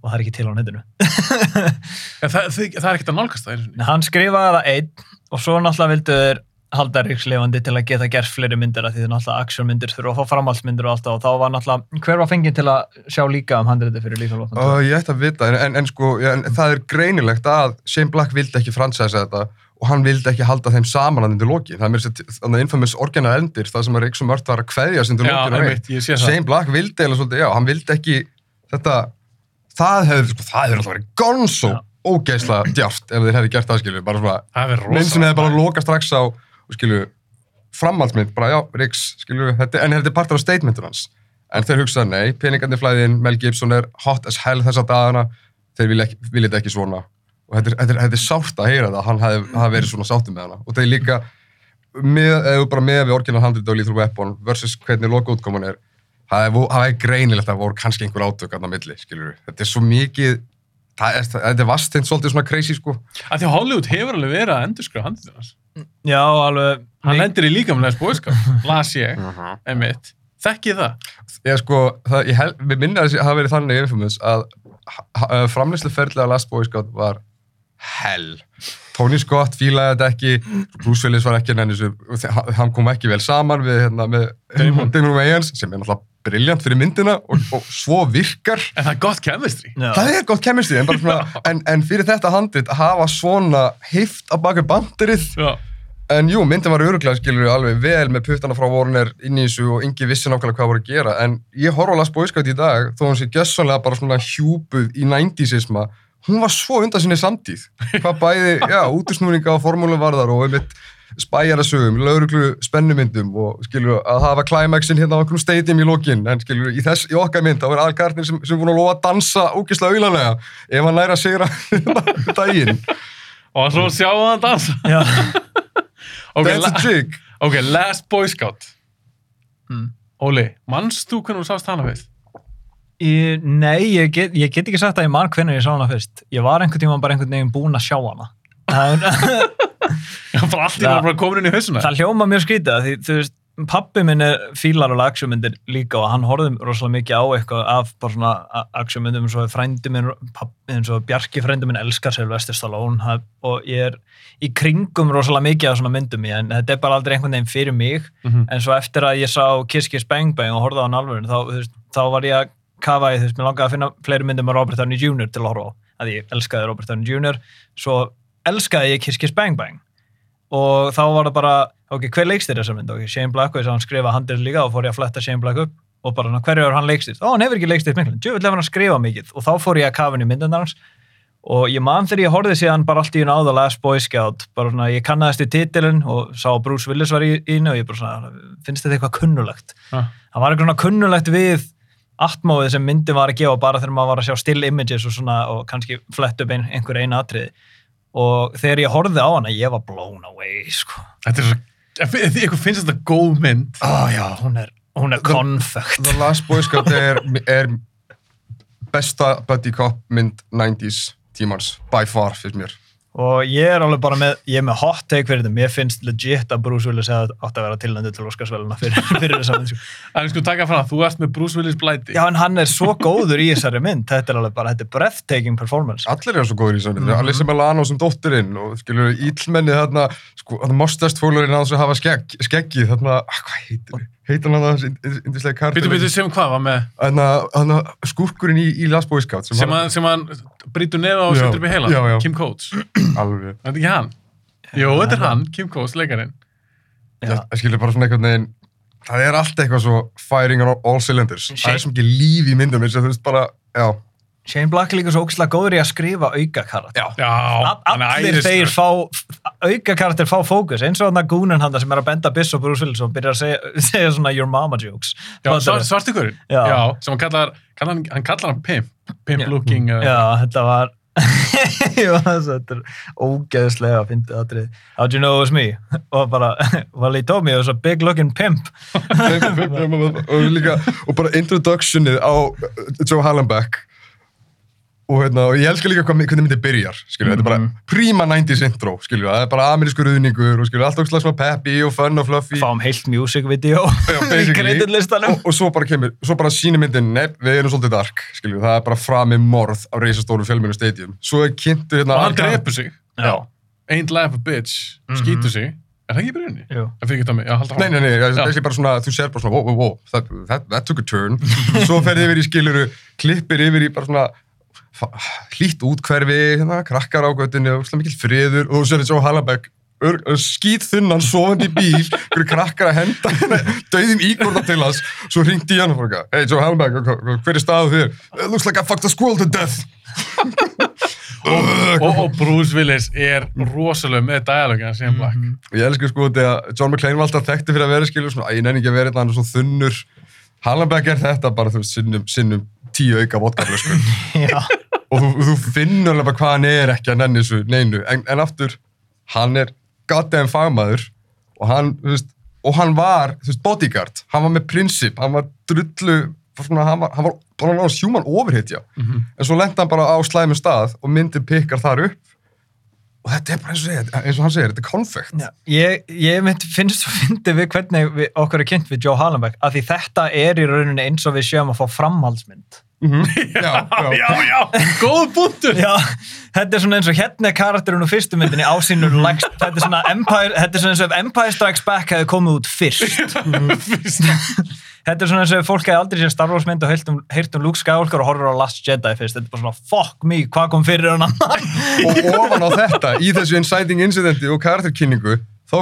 S3: og það er ekki til á netinu [LAUGHS]
S1: Ja, það, það, það er ekkert að nálgast það einu sinni.
S3: Nei, hann skrifaði það einn og svo náttúrulega vildu þeir halda Ríks lifandi til að geta gert fleiri myndir af því það er náttúrulega actionmyndir þurfa að fá framhaldsmyndir og allt það og þá var náttúrulega hver var fengið til að sjá líka um handriði fyrir Lísa Lóttan
S2: Uh, ég ætti að vita, en, en, en sko, en það er greinilegt að Shane Black vildi ekki fransæsa þetta og hann vildi ekki halda þeim saman hann undir lokin. Það er mér þannig infamous orginal endir, það sem að Ríksum Mört var að undir
S1: einmitt, ég sé það.
S2: Shane Black vildi eða svolítið, já, hann vildi ekki þetta, það hefur, sko, það hefur alltaf verið gonzo
S3: Já.
S2: ógeðslega djáft ef þeir hefði gert það, skilju, bara svona, mynd sem hefði bara loka strax á, og skilju, framhaldsmynd, bara já, Ríks, skilju, þetta, en þetta er partur af statementur hans. En þeir hugsaði, nei, peningandi flæðin, Mel Gibson er hot as hell þessa dagana, þeir vilja, ekki, vilja ekki svona. Og þetta er, þetta er, þetta er sárt að heyra það, að hann hafi, hafi verið svona sáttum með hana. Og þeir líka, með, eða bara með við orginal handrit og Lethal Weapon versus hvernig lokaútkoman er, það er, það er greinilegt að voru kannski einhver átök að milli, skilur Þetta er svo mikið, það er, þetta er vastinn svolítið svona crazy, sko.
S1: Af því Hollywood hefur alveg verið að endurskrifa handið hans.
S3: Já, alveg
S1: Hann
S3: Mik-
S1: lendir í líkamlega spóiskap, [LAUGHS] las ég, einmitt. Þekkið það?
S2: Ég sko, það, ég hel, við minna að það hafi verið þannig infamous að framleysluferðlega Last Boy Scout var hell. Tony Scott fílaði þetta ekki, Bruce Willis var ekki þessu, hann kom ekki vel saman við hérna með
S1: Damon.
S2: Damon Wayans sem er náttúrulega briljant fyrir myndina og, og svo virkar.
S1: En það er gott chemistry.
S3: Já.
S2: Það er gott chemistry, en, bara svona, [LAUGHS] en, en fyrir þetta handrit að hafa svona heift á baka bandirið
S1: Já.
S2: En jú, myndin var öruglega, skilur alveg vel með puttana frá Warner inn í þessu og yngi vissi nákvæmlega hvað voru að gera. En ég horf á Last Boy Scout í dag, þó hún sé gjössanlega bara svona hjúpuð í 90-sisma, hún var svo undan sinni samtíð. Hvað bæði, já, útusnúninga og formúlu varðar og einmitt spæjarasögum, lauruglu spennumyndum og skilur að hafa climaxin hérna á einhverjum stadium í lokin. En skilur, í, þess, í okkar mynd, þá er algarnir sem, sem voru að lofa að dansa ógislega auðlanlega ef hann næra að sigra [LAUGHS] daginn.
S1: Og svo sjáum við hann dansa.
S3: Já. [LAUGHS]
S1: Ok,
S2: That's a trick.
S1: ok, Last Boy Scout.
S3: Mm.
S1: Óli, manst þú hvernig þú sást hana fyrst?
S3: Ég, nei, ég get, ég get ekki sagt að ég man hvernig ég sá hana fyrst. Ég var einhvern tíma bara einhvern veginn búinn að sjá hana. Það,
S1: Já, bara allt í náttúrulega bara komin inn í hausuna.
S3: það hljóma mjög skrítið því, þú veist, pappi minn er fílar alveg actionmyndir líka og hann horfði rosalega mikið á eitthvað af bara svona a- actionmyndum eins og frændi minn, pappi, eins og Bjarki frændi minn elskar Sylvester Stallone og ég er í kringum rosalega mikið af svona myndum ég, en þetta er bara aldrei einhvern veginn fyrir mig
S1: Mhm.
S3: en svo eftir að ég sá Kiss Kiss Bang Bang og horfði á hann alveg þá, þá var ég að kafa í, þú veist, mér langaði að finna fleiri myndum með Robert Downey Jr. til að horfa á að ég elskaði Robert Downey Jr. svo elskaði ég Kiss Kiss Bang Bang og þá var það bara ok, hver leikstýr þessar mynd, ok, Shane Black og ég sá hann skrifa handir líka og fór ég að fletta Shane Black upp og bara, hverju er hann leikstýrt? Ó, hann hefur ekki leikstýrt miklu, djöfull hefur hann að skrifa mikið og þá fór ég að kafa hann í myndin hans og ég man þegar ég horfði síðan bara allt í hún á The Last Boy Scout bara svona, ég kannaðist í titilin og sá að Bruce Willis var í henni og ég bara svona, finnst þetta eitthvað kunnulegt
S1: Ah.
S3: það var eitthvað kunnulegt við atmóðið sem myndin var að gefa bara þegar maður var að sjá still images og svona og kannski flett upp ein, einhver eina atriði og þegar ég horfði á hana ég var blown away sko.
S1: Þetta er svo, ykkur finnst þetta góð mynd.
S3: oh, já, hún er, hún er konfekt
S2: The Last Boy Scout er, er besta buddy cop mynd 90s tímans, by far, finnst mér.
S3: Og ég er alveg bara með, ég er með hot take fyrir þetta, mér finnst legit að Bruce Willis hefði átt að vera tilnændi til Óskarsvæluna fyrir, [LAUGHS] fyrir þessa mynd sko.
S1: En sko taka fram, þú ert með Bruce Willis blæti.
S3: já en hann er svo góður í þessari mynd þetta er alveg bara, þetta er breathtaking performance
S2: Allir eru svo góður í þessari mynd.
S3: Mhm.
S2: Allir sem er Lano sem dóttirinn og skilur íllmennið þarna, sko, þarna mostast fólurinn að þess að hafa skegg, skeggið, þarna, ah, hvað heitir við? Heitir hann að þessi indislega kartur?
S1: Býtu, býtu, sem hvað var með,
S2: Þarna, þarna skúrkurinn í, í Last Boy Scout sem,
S1: sem
S2: hann-
S1: að, sem að brýtur nefa og setur upp í heila.
S2: já, já.
S1: Kim Coates.
S2: Alveg.
S1: Þetta er ekki hann. Jú, þetta er hann, Kim Coates, leikarinn.
S3: Já.
S2: Það skilur bara svona einhvern veginn, það er allt eitthvað svo firing on all cylinders. Það er svo mikið líf í myndum eins og þú veist bara, já.
S3: Shane Black er líka svo ógæslega góður í að skrifa auka karat
S2: Já.
S1: Já, hann er
S3: allir þeir
S1: æðislegur.
S3: fá auka karakter fá fókus eins og hann að gúnin hann sem er að benda Biss og Bruce Willis og byrjar að segja, [LAUGHS] segja svona your mama jokes
S1: Já, svart, svartikurinn.
S3: Já.
S1: Já, sem hann kallar, kallar hann, hann kallar hann pimp. Pimp
S3: Já.
S1: looking. Uh,
S3: Já, þetta var [LAUGHS] Jú, þetta er ógeðslega að fyndi aðrið How'd you know it was me? [LAUGHS] Og bara, [LAUGHS] well he told me it was a big looking pimp
S2: og líka, og bara introductionið á Joe Hallenbeck og hérna, og ég elska líka hvað, hvernig myndið byrjar, skilju, þetta er bara
S3: Mhm.
S2: prima 90s intro, skilju, það er bara amerískur ruðningur og skilju, allt okkur slags svona peppy og fun og fluffy
S3: Fáum heilt music video [LAUGHS] í kreditlistanum
S2: og, og svo bara kemur, svo bara sýnir myndin nepp, við erum svolítið dark, skilju, það er bara framið morð á reisastóru fjölmennu stadium svo er kynntu hérna
S1: Og hann drepur sig.
S3: Já.
S1: Ain't life a bitch.
S3: Mhm.
S1: Skýtur sig. Er það ekki í byrjunni?
S3: Jú.
S1: Það fyrir ekki það mig, já, halda
S2: Nei, nei, nei, það er bara svona, þú sér bara svona, wow, wow, wow, that, that, that took a turn. [LAUGHS] Svo ferði yfir í skiluru, klippir yfir í bara svona hlýtt útkverfi, hérna, krakkar á göttinu, svona mikil friður og þú sér þetta svo Hallabæk, skýt þunnan, sofandi í bíl, hverju krakkar að henda hérna, döðum íkorda til hans, svo ringdi ég hann og fór eitthvað, hey Joe Hallabæk, hver er staðu þér? It looks like I fucked a squirrel to death. [LAUGHS]
S1: og, og Bruce Willis er rosalega með dialogina síðan Black.
S2: Og ég elskar sko þegar John McClane var alltaf þekkti fyrir að vera skilur svona, að ég nenni ekki að vera þetta, hann er svo þunnur Hallenbeck er þetta bara, þú veist, sinnum, sinnum tíu auka vodkaflösku. [LAUGHS]
S3: Já.
S2: og þú, þú finnur alveg hvað hann er ekki að nenni þessu neinu, en, en aftur hann er goddamn fagmaður og hann, veist, og hann var veist, bodyguard, hann var með prinsip. Hann var drullu, svona, hann var, bara náttúrulega human overhitja en svo lenda hann bara á slæmi stað og myndin pikkar þar upp og þetta er bara eins og, segja, eins og hann segir, þetta er konfekt.
S3: Já, ég, ég mynd, finnst svo fyndið við hvernig við, okkur er kynnt við Joe Hallenbeck að því þetta er í rauninni eins og við sjöum að fá framhaldsmynd. [LAUGHS]
S2: Já, já.
S1: Já, já, góð búntur.
S3: Já, þetta er svona eins og hérna er karakterinn úr fyrstu myndinni á sínu lægst, þetta er svona Empire, þetta er svona eins og ef Empire Strikes Back hefði komið út fyrst [LAUGHS] [LAUGHS] þetta er svona eins og fólk hefði aldrei séð Star Wars mynd og heyrt um, heyrt um Luke Skywalker og horfir á Last Jedi fyrst, þetta er bara svona fuck me, hvað kom fyrir hann annan? [LAUGHS]
S2: Og ofan á þetta, í þessu inciting incidenti og karakterkynningu, þá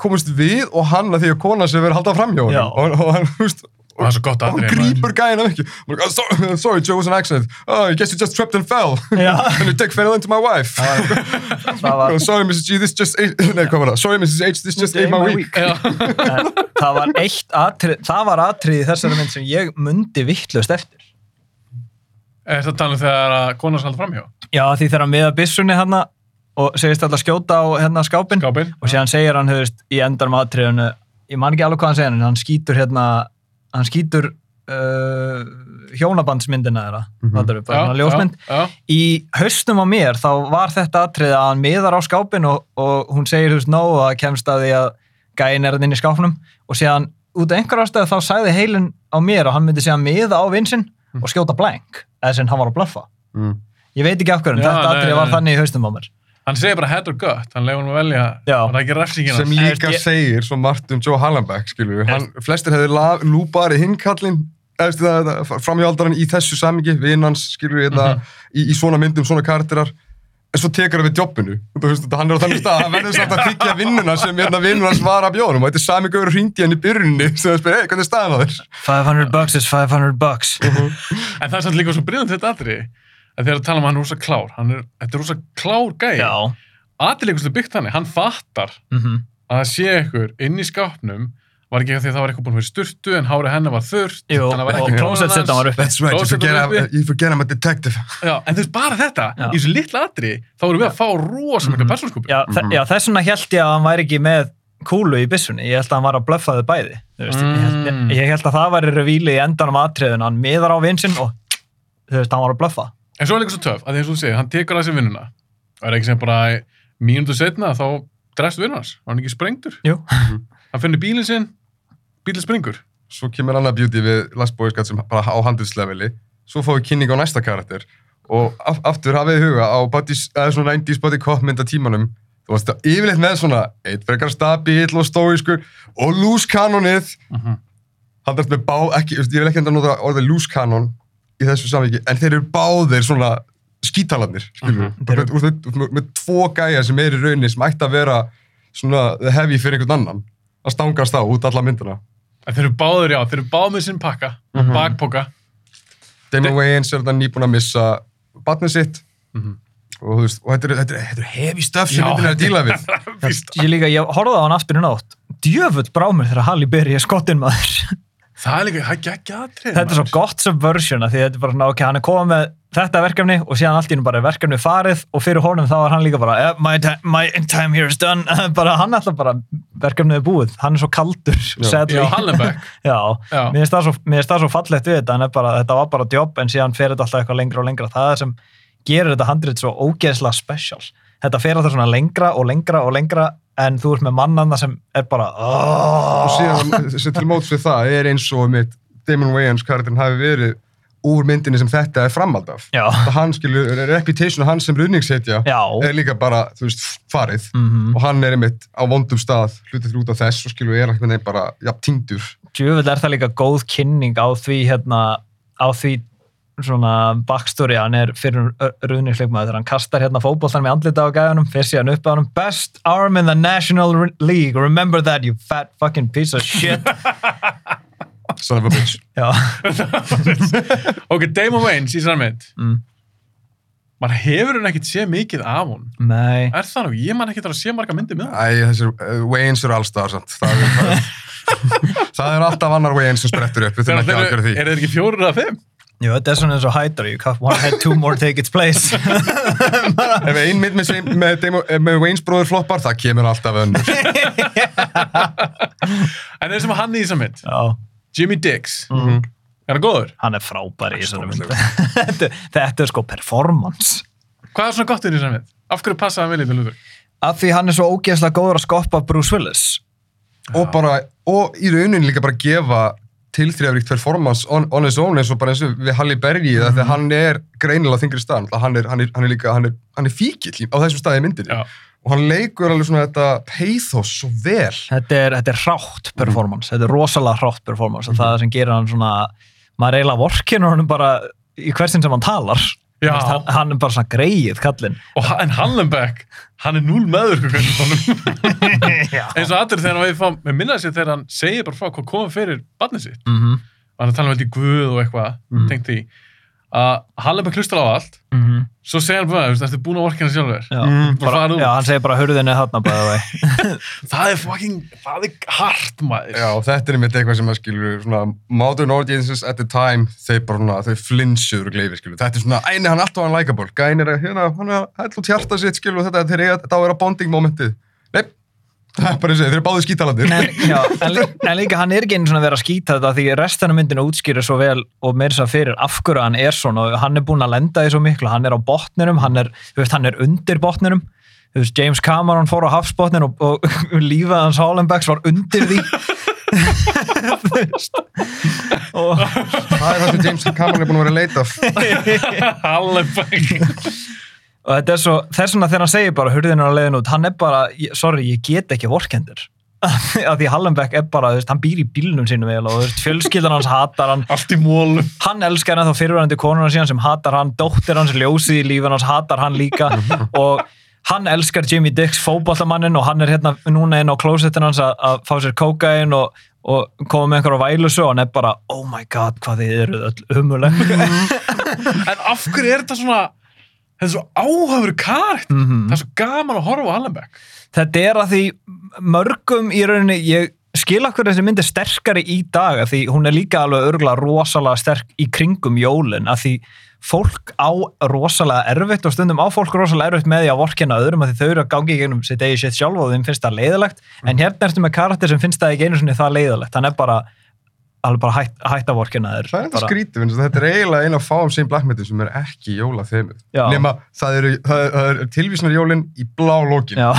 S2: komast við og hann að því að kona sem verið haldað fram hjá
S3: Já.
S2: honum og, og hann, þú veist,
S1: Og það er svo gott
S2: og hann
S1: atriði,
S2: grípur gæðina ekki oh, sorry, Joe was an accident oh, I guess you just tripped and fell [LAUGHS] and you take fell into my wife [LAUGHS] oh, sorry Mrs. G, this just ate, [LAUGHS] nei, hvað var það? sorry Mrs. H, this just ate my week
S3: það var eitt atrið, það var atrið þessari mynd sem ég mundi vittlust eftir
S1: er það talað um þegar að konar skal framhjá?
S3: Já, því þegar hann miða byssunni hann og segist alltaf skjóta á hérna skápinn
S1: Skápinn?
S3: og síðan segir hann, veist, í endanum atriðinu ég man ekki alveg hvað hann segir en hann skýtur hérna, hann skýtur uh, hjónabandsmyndina þeirra, mm -hmm. bara ljósmynd
S1: Já, já.
S3: í haustum á mér þá var þetta atrið að hann miðar á skápin og, og hún segir, þú veist, og það kemst að því að gæin er inn í skápnum og síðan út af einhver ástæðu þá sagði heilin á mér að hann myndi síðan miða á vinsinn og skjóta blank, eða sem hann var að bluffa
S2: mm.
S3: ég veit ekki af hverju, en
S1: Já,
S3: þetta atrið var
S1: nei.
S3: þannig í haustum á mér
S1: Hann segir bara head or gut, hann leiður hann að velja, það er ekki refsingina.
S2: sem líka
S3: Ég-
S2: segir svo margt um Joe Hallenbeck skilur við, hann, flestir hefði lúpari hinnkallin framhjáldaran í þessu samingi, vinnans skilur við, mm í, í svona myndum, svona karakterar. En svo tekur hann við jobbinu. Þú veist, hann er á þannig stað, hann verður samt að [LAUGHS] þykja vinnuna sem hérna vinnur hans var að bjóðum og þetta er sami gaur hann í byrjunni [LAUGHS] sem það spyrir, hey, hvernig er staðan á þér?
S3: 500 bucks is 500 bucks.
S1: En það er samt líka svo bríðan að þegar að tala um að hann er rosa klár, hann er, þetta er rosa klár gæi.
S3: já
S1: Atriðleikustu byggt þannig, hann fattar
S3: mm
S1: að það sé ykkur inn í skápnum, var ekki af því að það var eitthvað búin að vera sturtu, en hárið hennar var þurrt,
S3: Jú,
S1: var
S3: og
S1: ekki
S3: klósettsetan var uppi.
S2: That's right, you forget,
S1: var
S2: I'm, you forget I'm a detective
S1: Já, en þú veist bara þetta,
S3: Já.
S1: í þessu litla atriði, þá erum við að fá rosa mjög
S3: Mhm.
S1: persónskupið.
S3: já, þe- já, þess vegna held ég að hann væri ekki með kúlu í byssunni, ég held að hann var að blöffa þau bæði veist, ég, held,
S1: Mm.
S3: ég held að það væri revíli í endanum atriðun hann miðar á vinsinn og þú veist, hann var að blöffa
S1: En svo er líka svo töf, að því eins og þú segir, hann tekur að sér vinnuna. Og er ekki sem bara mínútu setna, þá drefst vinnunars. Var hann ekki sprengtur?
S3: Jú.
S1: Hann finnur bílinn sinn, bílinn springur.
S2: svo kemur annað beauty við Last Boy Scout sem bara á handelsleveli svo fáum við kynning á næsta karakter og af, aftur hafið í huga á buddies, svona 90s body cop mynda tímanum þú varst að yfirleitt með svona eitt frekar stabíl og stóískur og loose canonið hann er með bá, ekki, ég vil ekki enda að nota orðið loose canon í þessu samviki en þeir eru báðir svona skítalarnir skilur
S1: Mhm.
S2: við, uh með, með, með tvo gæja sem er í rauninni sem ætti að vera svona heavy fyrir einhvern annan að stangast á út alla myndina
S1: En þeir eru báður, já, þeir eru báður með sinn pakka,
S2: Mhm.
S1: bakpoka.
S2: Damon
S1: De-
S2: Wayans er þetta nýbúin að missa batnið sitt
S1: Mhm.
S2: og, þú veist, og þetta er, þetta er, þetta er heavy stuff sem myndin er að díla við [LAUGHS]
S3: ég líka, ég horfði á hann aftur í nótt djöfull brá mér þegar Halle Berry er skottinn maður
S1: Það er líka, það er ekki atrið.
S3: þetta er svo gott subversion að því þetta er bara svona, ok, hann er komið með þetta verkefni og síðan allt í hennu bara er verkefni farið og fyrir honum þá er hann líka bara eh, my, ti- my time here is done. [LAUGHS] Bara hann ætla bara, verkefnið er búið. Hann er svo kaldur, [LAUGHS] sadly.
S1: Já, Hallenbeck. [LAUGHS]
S3: Já,
S1: Já.
S3: mér finnst það það svo fallegt við þetta, bara, þetta var bara jobb en síðan fer þetta alltaf eitthvað lengra og lengra. Það er sem gerir þetta handrit svo ógeðslega special þetta fer alltaf svona lengra og lengra og lengra en þú ert með mannanna sem er bara
S2: og síðan sem til móts við það er eins og mitt Damon Wayans karakterin hafi verið úr myndinni sem þetta er framhald af
S3: Já.
S2: hann skilur, reputation hans sem ruðningshetja
S3: Já.
S2: er líka bara, þú veist, farið
S3: Mhm.
S2: og hann er einmitt á vondum stað hlutið út af þess og skilur er veginn bara ja, týndur
S3: Djöfull er það líka góð kynning á því hérna, á því svona backstory hann er fyrir ruðningsleikmaður þegar hann kastar hérna fótboltan með andlita á gæðunum, fyrir síðan upp á hann best arm in the National League. Remember that you fat fucking piece of shit. [LAUGHS]
S2: Son of a bitch. [LAUGHS] [LAUGHS]
S1: Ok, Damon Wayans í mynd
S3: Mm.
S1: maður hefur hann ekkert séð mikið af hún
S3: nei.
S1: Er það nú, ég man ekkert að sé marga myndir með hann
S2: uh, Wayans eru allstaðar samt. Það er, það, er, það er alltaf annar Wayans sem sprettur upp við þurfum ekki að
S1: er
S2: aðgjöra því
S1: er það ekki fjórir eða fimm?
S3: Jú, þetta er svona eins og Hyder, you cut one head, two more take its place. [LAUGHS] [LAUGHS]
S2: Ef ein mynd með, með, eh, með Wayans bróður floppar það kemur alltaf önnur. [LAUGHS]
S1: En þeir sem hann í þessar mynd?
S3: Já,
S1: Jimmy Dix,
S3: Mhm.
S1: er hann góður?
S3: hann er frábær í þessari mynd. Þetta, þetta er sko performance.
S1: Hvað er svona gott í þessar mynd? af hverju passaði hann vel í þetta hlutur?
S3: af því hann er svo ógeðslega góður að skoppa Bruce Willis.
S2: Og bara, og í rauninni líka bara gefa tilþrjáfríkt performance on, on his own eins og bara eins og við Halle Berry mm
S3: Mhm.
S2: þegar hann er greinilega á þingri stað náttúrulega. Hann er, hann er, hann er líka, hann er, hann er fíkill í- á þessum staði í myndinni.
S1: Já.
S2: og hann leikur alveg svona þetta pathos svo vel.
S3: Þetta er, þetta er hrátt performance. Þetta er rosalega hrátt performance. Og það sem gerir hann svona maður eiginlega vorkinur hann bara í hversin sem hann talar hann, hann er bara svona greið kallinn.
S1: Og ha- en Hallenbeck, hann er núl meður [LAUGHS] eins og allir þegar hann við fá, með minna sér þegar hann segir bara frá hvað komið fyrir barnið sitt.
S3: Mm -hmm.
S1: og hann er talað um þetta í Guð og eitthvað
S2: Mhm.
S1: tengt því að Hallenbeck hlustar á allt svo segir hann bara, ertu búin að vorkina sjálfur?
S3: Já,
S2: Mm,
S1: bara
S3: bara,
S1: út.
S3: já, hann segir bara hurðinni þarna bæða vei [LAUGHS]
S1: það er fucking, það er hart maður.
S2: Já, og þetta er einmitt eitthvað sem að skilur svona modern audiences at the time þeir bara svona, þau flinsuður og gleifir skilur þetta er svona, æni hann er alltaf hann likeable gæn er að, hérna, hann er að hella út hjarta sitt skilur og þetta, þeir eiga, þetta á að vera bonding momentið. er bara eins og þeir eru báði skítalandir
S3: en, já, en, lí- [LAUGHS] en líka hann er ekki einu svona að vera að skýta þetta því restina myndinu útskýrir svo vel og meira þess að fyrir af hverju hann er svona. Og hann er búinn að lenda í svo miklu, hann er á botninum hann er, þú veist, hann er undir botninum. Þú veist, James Cameron fór á hafsbotnin og, og [LAUGHS] lífið hans Hollenbecks var undir því. [LAUGHS] Þú veist. og
S2: það er það sem James Cameron er búin að vera að leita af
S1: Hallenbeck
S3: og þetta er svo, þess vegna þegar hann segir bara hurðin er á leiðin út, hann er bara, sorry, ég get ekki vorkendur. [LAUGHS] Af því Hallenbeck er bara, veist, hann býr í bílnum sínum vel og veist, fjölskyldan hans hatar hann. [LAUGHS]
S1: Allt í mólum
S3: hann elskar hann þá fyrirvændi konuna síðan sem hatar hann, dóttir hans ljósið í lífin hans hatar hann líka. [LAUGHS] Og hann elskar Jimmy Dix fótballamannin og hann er hérna núna inn á klósettin hans að, að fá sér kókain og, og koma með einhverja vælusu og hann er bara, oh my god, hvað þið eru öll humuleg
S1: en af hverju er þetta svona þetta er svo áhafur kart
S3: Mhm.
S1: það er svo gaman að horfa á Hallenbeck
S3: þetta er að því mörgum í rauninni, ég skil okkur þessi mynd er sterkari í dag að því hún er líka alveg örgulega rosalega sterk í kringum jólin að því fólk á rosalega erfitt og stundum á fólk rosalega erfitt með því að vorkina öðrum að því þau eru að gangi í gegnum sitt eigi sitt sjálf og þeim finnst það leiðilegt en hérna ertu með karakter sem finnst það ekki einu sinni það leiðilegt hann er bara, alveg bara hætt, hætt að vorkina þér
S2: það er enda skrítið, þetta er eiginlega eina af fáum sem blackmetin sem er ekki jóla
S3: Já.
S2: nema það eru, það er, tilvísnar jólin í blá lókin [LAUGHS]
S3: já.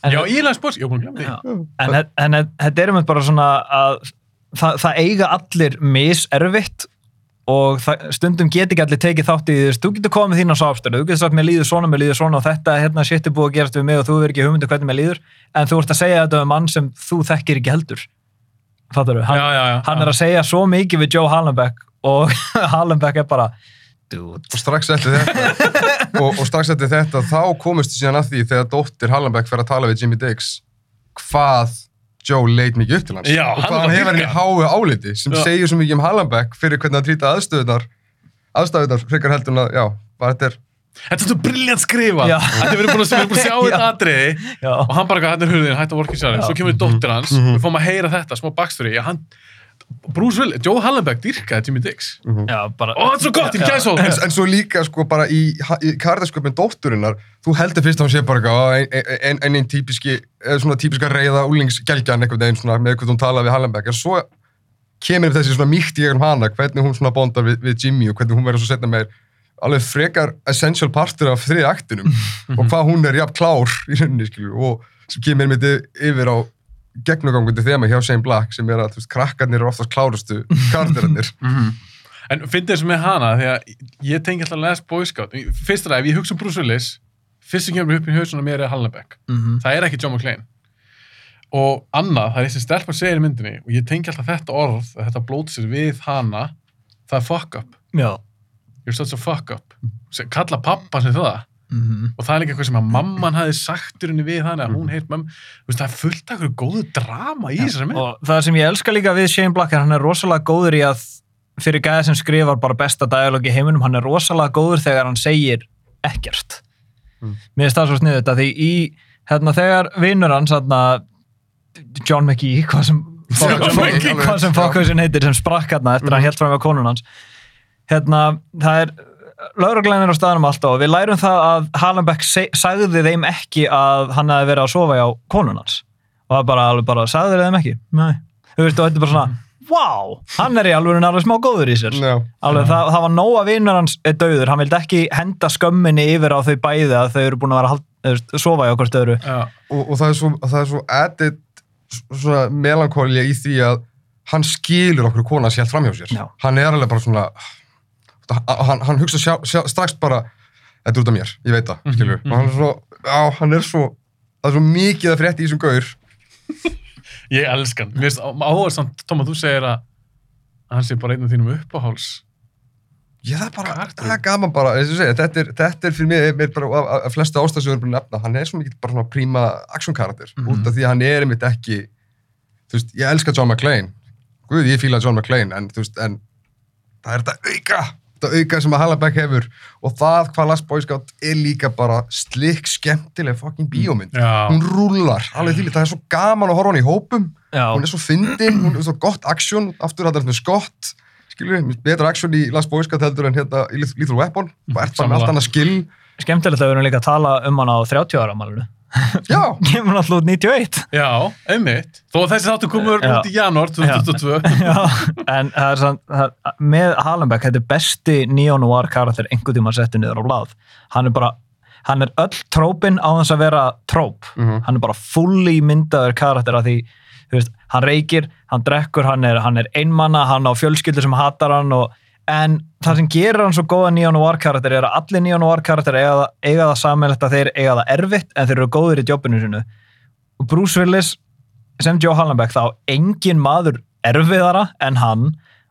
S3: En-
S1: já, læði spórs, ég var búin að glemja því
S3: en, en þe- þetta er um bara svona að það, það eiga allir miservitt og það, stundum get ekki allir tekið þátt í því þú getur komið með þína sáfstöru, þú getur sagt mér líður svona, mér líður svona og þetta hérna shit er búið að gerast við mig og þú verður ekki hugmyndu hvernig mér líður. En þú ert að segja þetta um mann sem þú þekkir ekki heldur fattar hann,
S1: já, já, já,
S3: hann
S1: já.
S3: er að segja svo mikið við Joe Hallenbeck og [LAUGHS] Hallenbeck er bara dude,
S2: og strax eftir þetta [LAUGHS] og, og strax eftir þetta þá komist síðan að því þegar dóttir Hallenbeck fer að tala við Jimmy Diggs hvað Joe leit mikið upp til hans
S1: Já,
S2: og
S1: hann
S2: hvað hann hefur henni háu áliti sem
S1: Já.
S2: segir svo mikið um Hallenbeck fyrir hvernig hann trýta aðstöðunar aðstöðunar frekar heldur en að já, bara þetta er
S1: þetta er svo brilljant skrifa
S3: Já.
S1: þetta við erum búin að, að sjá [LAUGHS]
S3: Já.
S1: þetta atriði. Og hann bara, þetta er hurðin, hætti að vorka í sjálfinn
S3: Já.
S1: svo kemur dóttir hans,
S2: Mhm.
S1: við fáum að heyra þetta smá backstory, já, hann Bruce Willis, Joe Hallenbeck dyrkaði Jimmy Diggs
S3: já, bara
S1: ó, þetta er svo gott, ég gæs á
S2: en, en svo líka sko bara í, í karðasköpun dótturinnar, þú heldur fyrst að hún sé bara eitthvað, "Ó, ein, ein, típiski eða svona típiska reyða úlingsgelgjan einhvern veginn svona með eitthvað hún talaði við Hallenbeck en svo kemur þessi svona mýkt í gegnum hana hvernig hún svona bondar við, við Jimmy og hvernig hún verður svo setna meir alveg frekar essential partur af þriði aktinum [LAUGHS] og hvað hún er jafn klár í rauninni skilju og sem kemur einmitt yfir á gegnugangandi þema hjá Shane Black sem er að þú veist, krakkarnir eru oftast klárustu [LAUGHS] karakterarnir
S1: Mhm. En fyndið þessu með hana, því að ég tengi alltaf Last Boy Scout. Fyrst að ef ég hugsa um Bruce Willis, fyrst sem kemur upp í hausunum mér er Hallenbeck.
S3: Mhm.
S1: Það er ekki John McClane. Og annað, það er þessi stelpa segir í myndinni, og ég tengi alltaf þetta orð, þetta blótsir við hana, það er fuck up.
S3: Já.
S1: You're such a fuck up. Kalla pappa sem það.
S3: Mhm.
S1: Og það er líka eitthvað sem að mamman hafi sagt í rauninni við hana, að hún mömmu. Þú veist, það er fullt af eitthvað góðu drama í þessari mynd.
S3: Og það sem ég elska líka við Shane Black er hann er rosalega góður í að fyrir gæða sem skrifar bara besta dialog í heiminum, hann er rosalega góður þegar hann segir ekkert.
S2: Mm.
S3: Mér finnst það svo sniðut að því í, hérna, þegar vinnur hans, hérna, John McGee, hvað sem, [LAUGHS] fokkhausin heitir, sem sprakk hérna eftir að
S2: Mhm.
S3: hann helt fram með konun hans. Hérna, það er, lauruglæn er á staðanum alltaf og við lærum það að Hallenbeck sagði þeim ekki að hann hefði verið að sofa hjá konun hans. Og það bara, alveg bara, sagði þeim ekki? Nei, þú veist, og þetta er bara svona wow, hann er í alveg alveg smá góður í sér.
S2: Já.
S3: alveg, það, það var nóg að vinnur hans er döður, hann vildi ekki henda skömminni yfir á þau bæði að þau eru búin að vera að veist, sofa hjá hvort öðru.
S1: Já.
S2: og, og það er svo, það er svo s- svona melankólia í því að hann skilur okkur kona sér fram hjá sér.
S3: Já.
S2: hann er alveg bara svona hann, hann hugsa sjá, sjá, strax bara þetta er út af mér, ég veit það,
S1: Mhm,
S2: skilur og hann er svo, já, hann er svo það er svo mikið að frétti í þessum gaur [LAUGHS]
S1: Ég elska hann. Mér finnst áherslu samt, Tóma, þú segir að hann sé bara einn af þínum uppáháls.
S2: Já, það er bara,
S1: Karakter.
S2: það er gaman bara, segja, þetta er, þetta er fyrir mig, mér bara, af, af flestu ástæðsögur að nefna, hann er svo mikið bara svona príma action-karakter,
S3: Mhm.
S2: út af því að hann er einmitt ekki, þú veist, ég elska John McClane, guð, ég fíla John McClane, en þú veist, en það er þetta auka, þetta auka sem að Hallebeck hefur, og það hvað Last Boy Scout er líka bara slikk skemmtileg fucking bíómynd,
S1: Já.
S2: hún rúlar, alveg til, það er svo gaman að horfa á hann í hópum,
S3: Já,
S2: hún er svo fyndin, hún er svo gott aksjón, aftur þetta er svona skott, skilur við, betra aksjón í Last Boy Scout heldur en hérna í Lethal Weapon, bara ert bara allt annað skill,
S3: skemmtilegt að við erum líka að tala um hann á 30 ára málunu
S2: já, [LAUGHS]
S3: kemur alltaf út 91
S1: Já, einmitt. Þó að þessi þáttu komur út í janúar 2022. [LAUGHS]
S3: Já, en það er það, með Hallenbeck, þetta er besti neo-noir karakter einhvern tíma settu niður á blað. Hann er bara, hann er öll trópin á þess að vera tróp.
S2: Mhm.
S3: Hann er bara fulli myndaður karakter af því, þú veist, hann reykir, hann drekkur, hann er, hann er einmanna, hann á fjölskyldur sem hatar hann og, en það sem gerir hann svo góða neo-noir karakter er að allir neo-noir karakter eiga, eiga það sammeilegt að þeir eiga það erfitt en þeir eru góðir í jobbinu sinu. Og Bruce Willis sem Joe Hallenbeck þá engin maður erfiðara en hann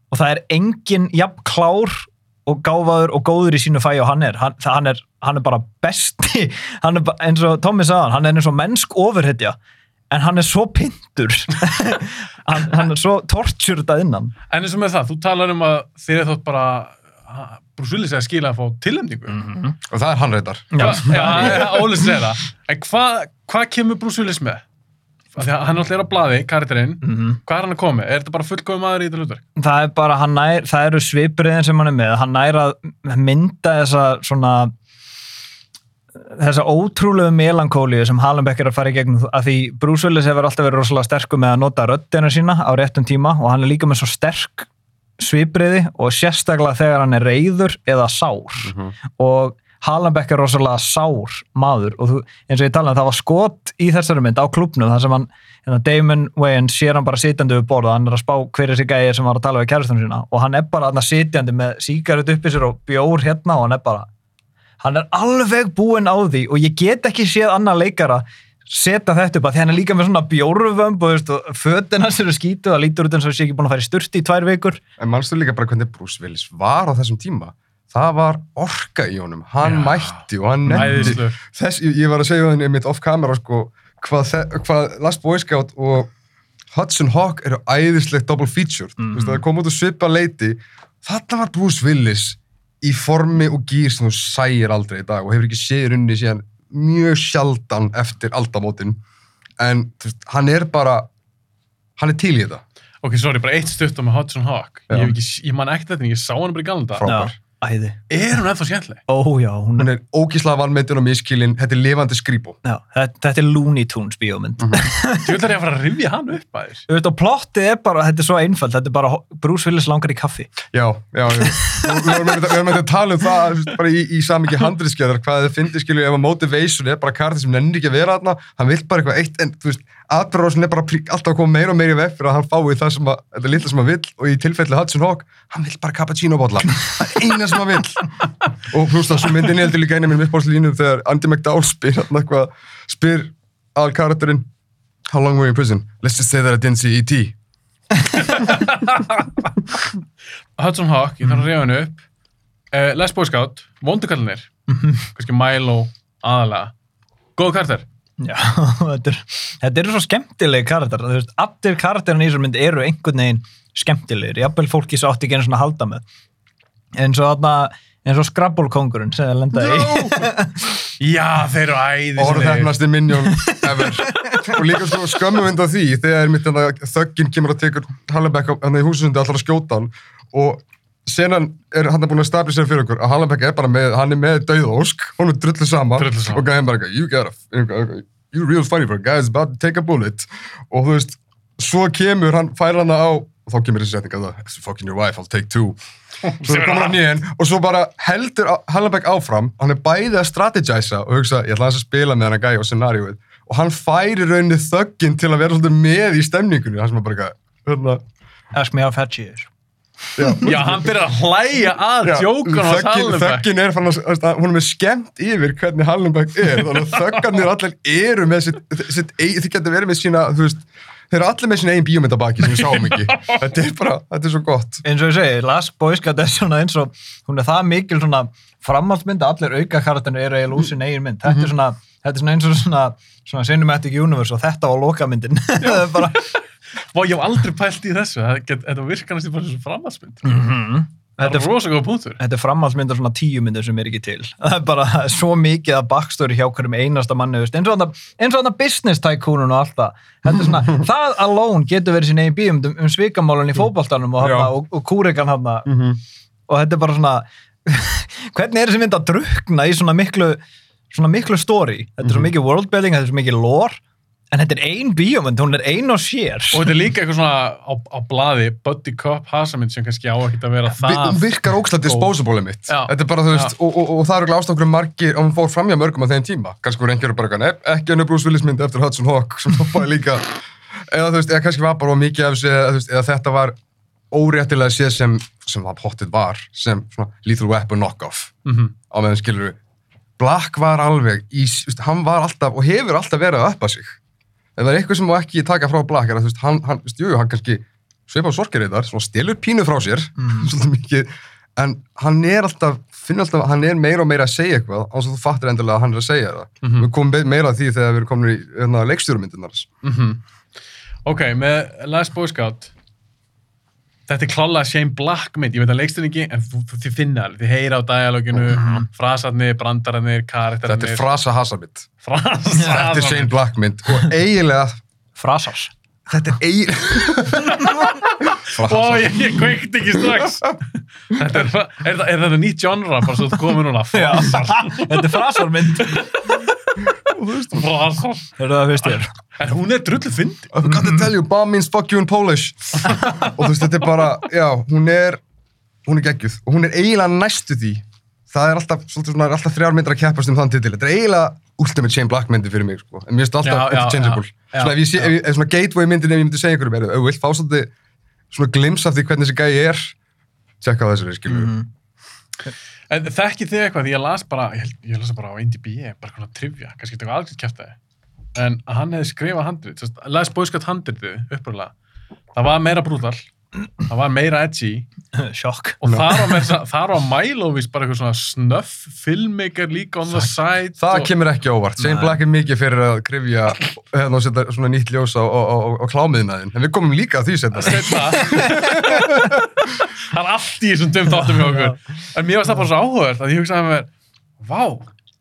S3: og það er engin jafn klár og gáfaður og góður í sínu fæi og hann er. Hann, hann er, hann er bara besti. [LAUGHS] Er bara, eins og Tommy sagði hann er eins og mennsk ofurhetja en hann er svo pindur [LAUGHS] hann, hann er svo tortured að innan
S1: En eins og með það, þú talar um að þér er þótt bara Bruce Willis er að skila að fá tilhemningu.
S3: Mhm.
S2: og það er hann reyndar.
S1: Það. En hvað hva kemur Bruce Willis með? Af Því að hann er alltaf á blaði, karakterinn.
S3: Mhm.
S1: Hvað er hann að koma með? Er þetta bara fullgóð maður í þetta hlutverk?
S3: það er bara, hann nær, það eru svipriðin sem hann er með, hann nær að mynda þessa svona þessa ótrúlegu melankólíu sem Hallenbeck er að fara í gegnum að því Bruce Willis hefur alltaf verið rosalega sterkur með að nota röddina sína á réttum tíma og hann er líka með svo sterk svipriði og sérstaklega þegar hann er reyður eða sár. Og Hallenbeck er rosalega sár maður og þú, eins og ég tala um það var skot í þessari mynd á klubnum þar sem hann hérna Damon Wayans sér hann bara sitjandi við borða, hann er að spá hver er þessi gæði sem var að tala við kærastunum sína og hann er bara þarna sitjandi með sígaret uppi sér og bjór hérna og hann er bara hann er alveg búinn á því og ég get ekki séð annar leikara setja þetta upp að því hann er líka með svona bjórvömb og, veist, og fötin hans eru skítu það lítur út eins og sé ekki búin að fara í sturti í tvær vikur
S2: En mannstu líka bara hvernig Bruce Willis var á þessum tíma? Það var orka í honum, hann
S1: Já.
S2: mætti og hann nefndi. Þess, ég, ég var að segja henni mitt off camera sko, hvað, hvað Last Boy Scout og Hudson Hawk eru æðislegt double featured. Mm. -hmm. Það kom út úr svipa leiti. Þarna var Bruce Willis í formi og gýr sem þú sæir aldrei í dag og hefur ekki séð runni síðan mjög sjaldan eftir aldamótin. En veist, hann er bara, hann er til í þetta.
S1: Ok, sorry, bara eitt stutt á með Hudson Hawk. Ég, hef ekki, ég man ekkert þetta, en ég sá hann bara í galanda.
S2: Frá- Frábær.
S3: Æði
S1: Er hún ennþá skemmtileg?
S3: ó já, hún
S2: Hún er ógíslega vanmyndin og miskilin, þetta er lifandi skrýbó.
S3: Já, þetta, þetta er Looney Tunes bíómynd.
S1: Ég vil það ég að fara að rifja hann upp að þér.
S3: Þú veist, og plottið er bara, þetta er svo einfalt, þetta er bara Bruce Willis langar í kaffi.
S2: Já, já, já. Við við erum erum einmitt að tala um það þú bara í, í samingi handriðskjöðar, hvað þið finnir skilju ef að motivation er bara kartið sem nennir ekki að vera þarna, hann vill bara eitthvað eitt, en þú veist, atbyrðarásin er bara alltaf að koma meira og meira í veg fyrir að hann fái það sem að, þetta litla sem hann vill og í tilfelli Hudson Hawk, hann vill bara cappuccino-bolla. það er eina sem hann vill. Og pluss það sem myndin heldur líka einu minn uppáhaldslínum þegar Andy McDowell spyr, eitthvað, spyr aðal karakterinn, how long were you in prison? Let's just say that I didn't see E.T. [LAUGHS]
S1: Hudson Hawk, ég þarf að reyða henni upp uh, Les Boy Scout, vondukallinir kannski Milo aðalega góð karakter
S3: Já, [LAUGHS] þetta, er, þetta eru svo skemmtilegi karakter. Þú veist, allir karakterin í þessar mynd eru einhvern veginn skemmtilegir. Jafnvel fólki sem átti ekki einu svona halda með. eins og þarna eins og Scrabble-kongurinn sem það lendaði í [LAUGHS]
S1: já, þeir eru æði
S2: Orðhefnasti minjón ever. og líka svo skömmuvind á því þegar mitt þögginn kemur að Hallenbeck hann í húsusundi allar að skjóta hann og senan er hann búin að stabilisera fyrir okkur að Hallenbeck er bara með, hann er með dauðósk, hún er drullu sama
S1: Drullu sama.
S2: og gæðin bara eitthvað, you got a you're real funny for a guy that's about to take a bullet. Og þú veist, svo kemur hann fær hann á, og þá kemur þessi setning að það, "It's fucking your wife, I'll take two. [LAUGHS] Svo kommer hann í henn og svo bara heldur Hallenbeck áfram hann er bæði að strategisa og hugsa ég ætla aðeins að spila með hann að gæja á scenaríuð og hann færi rauninni þögginn til að vera svolítið með í stemningunni hann sem er bara eitthvað hérna,
S3: Ask me how fat she is
S2: já,
S1: já, hann byrjar að hlæja að
S2: Já,
S1: djókun á
S2: þöggin,
S1: Hallenbeck
S2: þöggin er fann að hún er með skemmt yfir hvernig Hallenbeck er þannig að þöggarnir allir eru með sitt, sitt þið getur verið með sína þú veist, þeir eru allir með sína eigin bíómyndabaki sem við sáum ekki. [LAUGHS] Þetta er bara, þetta er svo gott.
S3: Eins og ég segi, Last Boy Scout er svona eins og hún er það mikil svona framhaldsmynd að allir auka karakterinu eru eiginlega úr sin eigin mynd. Þetta er svona, þetta er svona eins og svona, svona cinematic universe og þetta var lokamyndin. Það [LAUGHS] er bara
S1: Vá, ég hef aldrei pælt í þessu. Það þetta virkar næstu bara sem framhaldsmynd.
S3: Mhm.
S1: það
S3: Þetta
S1: er rosa góð punktur.
S3: Þetta er framhaldsmynd af svona tíu myndir sem er ekki til. [LAUGHS] Það er bara svo mikið að backstory hjá hverjum einasta manni eins og þarna- og business tycoonun og allt það. Svona, [LAUGHS] það alone getur verið sín eigin bíum um, um svikamálun í fótboltanum og,
S2: Já.
S3: hana, og, og kúrikan hann
S2: Mhm.
S3: og þetta er bara svona [LAUGHS] hvernig er þessi mynd að drukna í svona miklu svona miklu story? Þetta er svo mikið worldbuilding, þetta er svo mikið lore en þetta er ein bíómynd, hún er ein og sér.
S1: Og þetta er líka eitthvað svona á, á blaði Buddy Cop hasamind sem kannski á ekkert að vera það
S2: hún virkar ógslag disposable mitt.
S1: Já.
S2: þetta er bara þú veist, og, og, og það eru ástofnum margir og hún fór framjá mörgum á þeim tíma. Kannski voru einhverju bara, "Nei, ekki önnu Bruce Willis mynd eftir Hudson Hawk [LAUGHS] sem hoppaði líka. Eða þú veist, eða kannski var bara of mikið af þessu, eða, þú veist, eða þetta var óréttilega séð sem, sem var hottið var sem svona Lethal Weapon knockoff.
S1: Mhm.
S2: á meðan skilur Black var alveg í, hann var alltaf og hefur alltaf verið að uppa sig ef það er eitthvað sem má ekki taka frá Black er að þú veist, hann, hann, jú, hann kannski sveipa á sorgirreitar, svona stelur pínu frá sér [LAUGHS] svolítið mikið, en hann er alltaf, finnur alltaf, hann er meira og meira að segja eitthvað, án svo þú fattir endilega að hann er að segja það.
S1: Mhm.
S2: Við komum meira að því þegar við erum komin í hérna, leikstjórumyndunar.
S1: Mhm. Ok, með Last Boy Scout Þetta er klálega Shane Black mynd, ég veit að leikstur ekki en þú, þú, þið finna alveg, þið heyra á dialoginu frasarnir, brandararnir, karakterarnir.
S2: Þetta er frasa hasamitt.
S1: frasarnir
S2: Þetta er Shane Black mynd. Og eiginlega,
S3: frasars
S2: þetta er eiginlega...
S1: Ó, ég, ég kveikti ekki strax. Þetta er, er, er, er þetta nýtt genre bara svo þú komið núna? Frasar,
S3: þetta er frasarmynd
S1: frasar
S3: er það fyrst þér
S1: En hún er drullu fyndi
S2: I to tell you, bomb means fuck you in Polish. og þú veist, þetta er bara, já, hún er, hún er geggjuð og hún er eiginlega næstu því. Það er alltaf, svolítið svona, er alltaf þrjár myndir að keppast um þann titil. Þetta er eiginlega ultimate Shane Black myndi fyrir mig, sko. En mér finnst alltaf interchangeable.
S1: já, já,
S2: svona, ef ég sé, ef ég, ef svona gateway myndin ef ég myndi segja einhverjum, er, ef þú vilt fá svolítið svona glims af því hvernig þessi gæi er, tjekka á þessari, skilur
S3: Mhm.
S1: En þekkið þið eitthvað, því ég las bara ég, ég las bara á IMDb, bara svona trivia. Kannski eitthvað kæftæði en að hann hefði skrifað handrit sérst, Les Boy Scout handritið upprúlega það var meira brútal, það var meira edgy [LAUGHS]
S3: sjokk
S1: og þar var, með, þar var Milo vís bara eitthvað svona snuff filmmaker líka on the side
S2: Það
S1: og,
S2: kemur ekki á óvart. Shane. Black er mikið fyrir að krifja hérna, og setja svona nýtt ljós á, á, á, á klámiðnaðin. En við komum líka að því.
S1: Seinna. [LAUGHS] það er allt í þessum döm þáttum hjá okkur en mér varst það bara svo áhugavert að ég hugsaði með mér vá,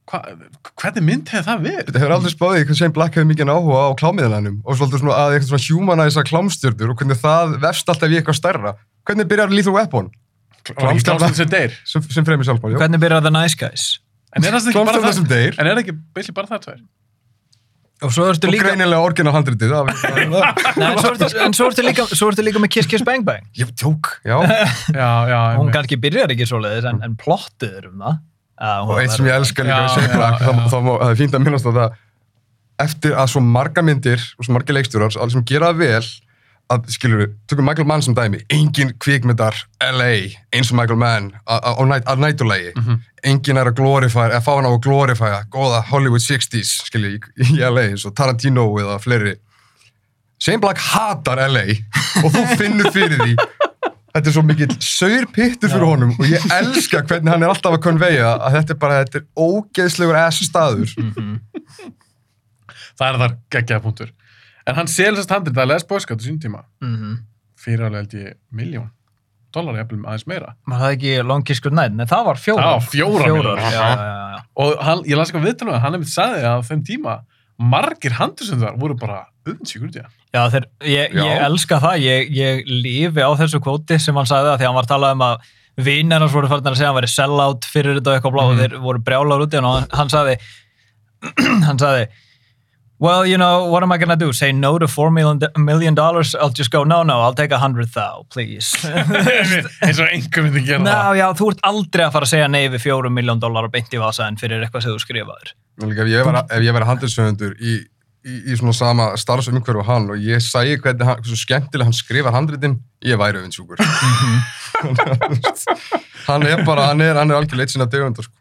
S1: hva, hvernig mynd hefði það verið?
S2: Þetta hefur aldrei spáðið hvað Shane Black hefur mikið áhuga á klámiðinanum og svolítið svona að eitthvað svona humanæsa klámstjörnur og hvernig það vefst alltaf í eitthvað stærra. Hvernig byrjar Lethal Weapon klámstjarna
S1: sem deyr
S2: sem, sem fremur sjálfbár, já?
S3: hvernig byrjar The Nice Guys
S1: en er það ekki bara
S2: Klámstjörna
S1: það
S2: sem deyr
S1: en er það ekki basically bara það tveir
S3: og svo ertu
S2: og
S3: líka
S2: greinilega orginal handritið. [LAUGHS]
S3: en svo ertu, en svo ertu líka, svo ertu líka með Kiss Kiss Bang Bang
S2: Ég tjók, já. [LAUGHS]
S1: já, já,
S3: hún kannski byrjar ekki svoleiðis en, en plottið er um það
S2: Og eitt sem ég elska líka við má- það er fínt að minnast á það. eftir að svo marga myndir og svo marga leikstjórar, allir sem gera vel að, skilur við, tökum Michael Mann sem dæmi engin kvikmyndar LA eins og Michael Mann á- á á næt- að nætulegi
S1: Mhm.
S2: engin er að glorifæra, eða fá hann á að glorifæra góða Hollywood 60s, skilur í, í LA eins og Tarantino eða fleiri Shane Black hatar LA [LAUGHS] og þú finnur fyrir því þetta er svo mikill saur pittur fyrir honum og ég elska hvernig hann er alltaf að konveja að þetta er bara, þetta er ógeðslegur ass staður
S3: Mhm.
S1: Það er þar geggjaða punktur. En hann selur þess handrið að Les Boy Scout á sín tíma
S3: Mhm.
S1: fyrir alveg held ég miljón dólar jafnvel aðeins meira.
S3: Var það ekki Long Kiss Goodnight? Nei, það var fjórar.
S1: Það var fjórar
S3: Fjórar, já, já, já.
S1: Og hann, ég las eitthvað viðtalum að hann hefði sagði að þeim tíma margir handriðsöndar voru bara umsíkur út í það.
S3: Já, þeir, ég,
S2: Já.
S3: ég elska það, ég, ég lífi á þessu kvóti sem hann sagði það því að hann var að tala um að vinnir hans voru farin að segja að hann væri sell-out fyrir þetta og eitthvað blá og
S1: Mhm.
S3: þeir voru brjálar út í hann og hann, hann sagði [CLEARS THROAT] hann sagði Well, you know, what am I gonna do? Say no to four million, million dollars? I'll just go, no, no, I'll take a hundred thou, please. [LAUGHS]
S1: eins og einhver myndi gera
S3: Ná,
S1: það.
S3: já, þú ert aldrei að fara að segja nei við fjórum miljón dólar og beint í vasaðin fyrir eitthvað sem þú skrifaður.
S2: Líka ef ég var, ef ég var handriðsöfundur í, í, í svona sama starfsumhverfu og hann og ég sæi hvernig hann, hversu skemmtilega hann skrifar handritin, ég væri öfinsjúkur. [LAUGHS] hann er bara, hann er, hann er algjör leitt sinna degundar, sko.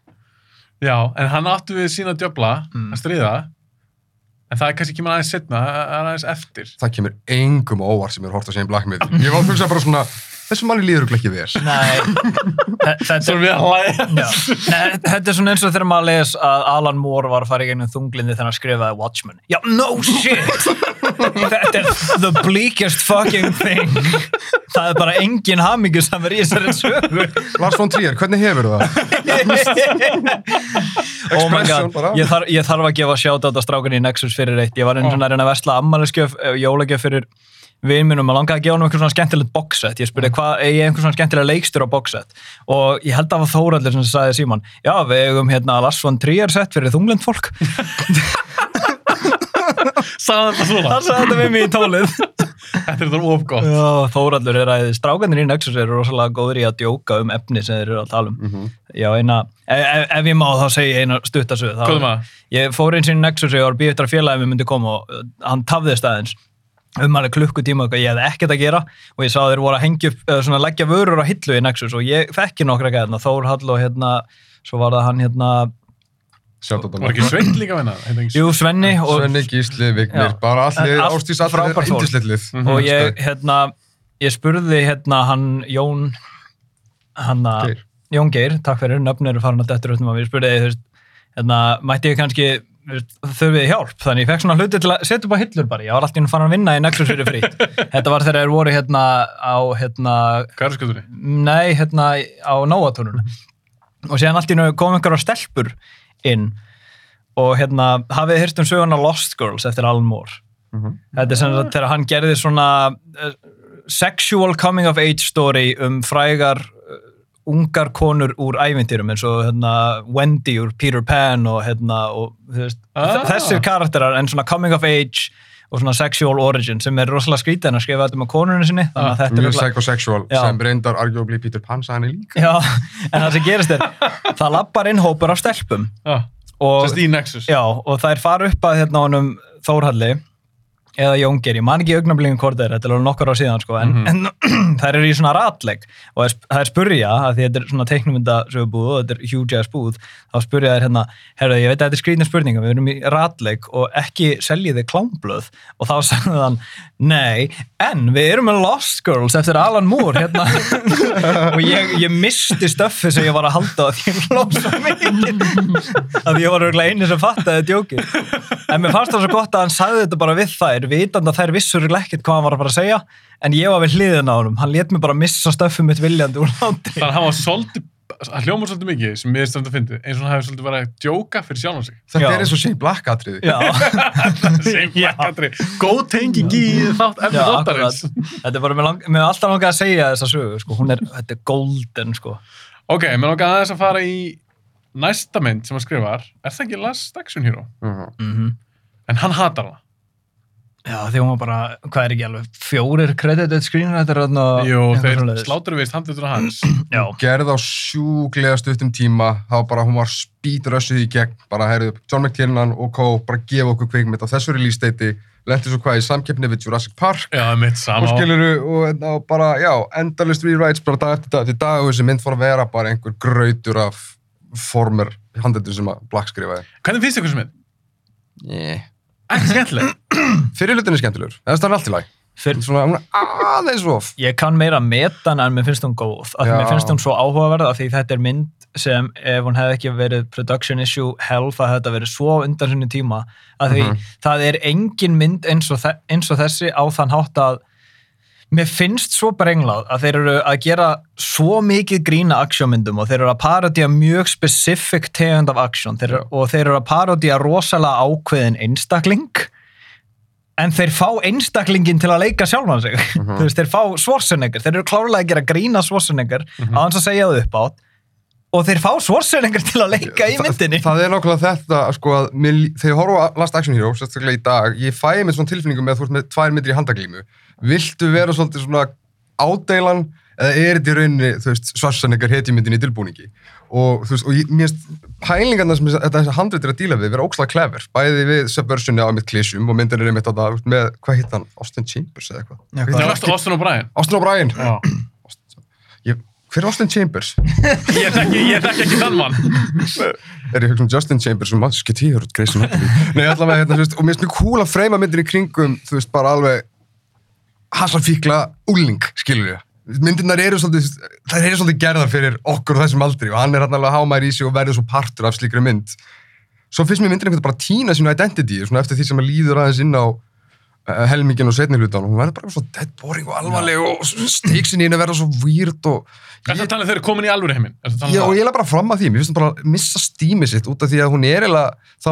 S1: Já, en hann áttu við sína djöfla
S3: Mm.
S1: að stríða en það er kannski kemur aðeins setna, aðeins eftir.
S2: Það kemur engum á óvart sem er hort að segja Black Mirror. Ég var að hugsa bara svona, þessu manni líður ekki vel.
S3: Nei,
S1: Svo við að hlæja.
S3: Já. Nei, þetta er svona eins og þegar maður les að Alan Moore var að fara í gegnum þunglindi þegar hann skrifaði Watchmen. Já, no shit! þetta er the bleakest fucking thing. Það er bara engin hamingu sem er í þessari sögu.
S2: Lars von Trier, hvernig hefur það?
S3: oh my god, ég, þarf, ég þarf að gefa shoutout að strákunni í Nexus fyrir eitt. Ég var
S1: Ó.
S3: svona að reyna að versla ammæliskjöf, jólagjöf fyrir vinn mínum og langaði að gefa hann einhver svona skemmtilegt boxset. Ég spurði hvað, ég einhver svona skemmtilega leikstur á boxset og ég held að það var Þóraldur sem sagði Símon, já við eigum hérna Lars von Trier sett fyrir þunglind fólk. [LAUGHS]
S1: Sagði þetta svona.
S3: Það sagði þetta við mig í tólið.
S1: Þetta er þetta of gott.
S3: Já, Þóraldur er að strákanir í Nexus eru rosalega góður í að djóka um efni sem þeir eru að tala um.
S2: Mhm.
S3: Já, eina, ef, ef- ef ég má þá segi ég eina stuttasöð.
S1: Er maður?
S3: Ég fór eins í Nexus og ég var að býja eftir að mér myndi koma og uh, hann tafðist aðeins um alveg klukkutíma og ég hefði ekkert að gera og ég sá að þeir voru að hengja upp, eða svona leggja vörur á hillu í Nexus og ég þekki nokkra gæðna, Þór Hall og hérna, svo var það hann hérna,
S1: Var ekki Sveit líka venna?
S3: jú Svenni og,
S2: Svenni, Gísli, Vignir,
S3: Já.
S2: bara allir ástís, allir indislillið.
S1: Mhm.
S3: og ég hérna, ég spurði hérna hann Jón hann að
S2: Geir.
S3: Jón Geir, takk fyrir, nöfn eru farin að dettur út um að við spurði, þú veist, hérna, mætti ég kannski veist, þurfið hjálp, þannig ég fekk svona hluti til að setja upp á hillur bara, ég var alltaf inn farin að vinna í Nexus fyrir frýtt, [LAUGHS] þetta var þegar þeir voru hérna á, hérna,
S1: Garðskötunni.
S3: nei, hérna á Nóatúrun og síðan allt í einu kom einhverja stelpur inn og hérna hafið hýrt um söguna Lost Girls eftir Alan Moore?
S2: Mhm.
S3: þetta er sem sagt þegar hann gerði svona uh, sexual coming of age story um frægar ungar konur úr ævintýrum eins og hérna, Wendy úr Peter Pan og, hérna, og þú veist,
S1: Ah.
S3: þessir karakterar en svona coming of age og svona sexual origin sem er rosalega skrítið en að skrifa þetta með konurinn sinni þannig að þetta er
S2: Mjög psychosexual,
S3: Já.
S2: sem reyndar arguably Peter Pan henni líka.
S3: Já, en það sem gerist er það lappar inn hópur af stelpum
S1: Já,
S3: og,
S1: sérst í Nexus.
S3: já, og þær fara upp að hérna honum Þórhalli eða Jóngir, ég man ekki augnablingin hvort þeir, þetta er alveg nokkur á síðan sko, en,
S1: Mhm.
S3: en [CLEARS THROAT] þær eru í svona ratleik og þær sp- þær spurja, því þetta er svona teiknumyndasögubúð og þetta er huge ass búð þá spurja þær hérna, herru, ég veit að þetta er skrýtna spurninga við erum í ratleik og ekki seljið þið klámblöð og þá sagði hann nei, en við erum með Lost Girls eftir Alan Moore hérna. [LAUGHS] Og ég, ég misti stöffi sem ég var að halda því ég svo mikið. Að ég var örugglega eini sem fattaði djókið. En mér fannst það svo gott að hann sagði þetta bara við þær vitandi að þær vissur ekkert hvað hann var að fara að segja en ég var við hliðin á honum hann let mér bara missa stöffi mitt viljandi úr láti
S1: Þannig að hann var svolítið, hann hljómar svolítið mikið sem mér stönd að fyndi, eins og hann hefur svolítið verið að djóka fyrir sjálfan sig.
S2: Þetta
S3: Já.
S2: er eins og Shane Black atriði.
S3: já, [LAUGHS] [LAUGHS]
S1: Sem blakkatri. Góð tenging í þátt eftir þáttarins.
S3: þetta er bara, mér, er alltaf langað að segja þessa sögu sko. hún er, þetta er golden sko.
S1: Ok, mér langar aðeins að fara í næsta mynd sem hann skrifar. Er það ekki Last Action Hero?
S2: Mhm.
S3: mm
S1: En hann hatar hana.
S3: Já, því hún var bara, hvað er ekki alveg, fjórir credited screenwriter og
S1: Jú, þeir sláttur vist handlutur hans. [CLEARS THROAT]
S3: Já,
S2: gerð á sjúklega stuttum tíma var bara, hún var speedrössuð í gegn bara, heyrðu, John McTiernan og Co. bara gefa okkur kvikmynd á þessu release date lendi svo hvað í samkeppni við Jurassic Park
S1: Já, mitt
S2: og
S1: sama.
S2: skiluru og, hérna, og bara, já, endalist rewrites bara dag eftir dag eftir dag og þessi mynd fór að vera bara einhver grautur af former handættur sem að Black skrifaði
S1: Hvernig finnst
S2: yeah.
S1: Ekki skemmtileg.
S2: fyrir hlutin er skemmtilegur, það er allt í lag
S3: Fyr,
S2: svona, hún er aðeins of.
S3: Ég kann meira metan en mér finnst hún góð, mér finnst hún svo áhugaverð af því þetta er mynd sem ef hún hefði ekki verið production issue hell það hefði þetta verið svo undan sinni tíma. Af því
S2: Mhm.
S3: það er engin mynd eins og, eins og þessi á þann hátt að mér finnst svo brenglað að þeir eru að gera svo mikið grína aksjómyndum og þeir eru að parodía mjög specific tegund af aksjón. Og þeir eru að parodía rosalega ákveðin einstakling en þeir fá einstaklingin til að leika sjálfan sig. Þú veist, þeir fá Schwarzenegger. Þeir eru klárlega að gera grína Schwarzenegger á hans að segja það upp átt og þeir fá Schwarzenegger til að leika í myndinni.
S2: það, það er nákvæmlega þetta sko, að mér, þegar ég horfa á Last Action Hero sérstaklega í dag, ég fæ með svona tilfinningu með að ert með tvær myndir í handaglímu viltu vera svolítið svona ádeilan eða er þetta í rauninni þú veist, Schwarzenegger hetjumyndin í tilbúningi og þú veist, og ég, mér finnst pælingarna sem þetta handrit er að díla við vera ókslega clever, bæði við Subversioni á mitt klísjum og myndin er einmitt á það með, hvað hitt hann, Austin Chambers eða eitthvað
S3: Já,
S2: Hvað
S1: varstu Austin O'Brien.
S2: Austin O'Brien
S1: Já. [CLEARS THROAT]
S2: hver er Austin Chambers? [LAUGHS]
S1: Ég þekki ekki þann mann. [LAUGHS]
S2: er ég hugsa um Justin Chambers og Musketeer og Grey's Anatomy Nei, allavega, hérna, þú veist, og mér finnst mjög cool að freyma myndir í kringum, þú veist, bara alveg hasarfíkla úling, skilur ég myndirnar eru svolítið, það eru svolítið gerðar fyrir okkur á þessum aldri og hann er hann alveg hámær í sig og verður svo partur af slíkri mynd. Svo finnst mér veginn bara týna sínu identity, svona eftir því sem að líður aðeins inn á uh, helmingin og setni hlutan og hún verður bara svo dead boring og alvarleg og steiksin í henni verður svo weird og
S1: Er það talað þeir eru komin í alvöru heiminn? Það
S2: Já, og ég er bara fram að því, mér finnst hún bara að missa stímið sitt út af því að hún er eiginlega, þá,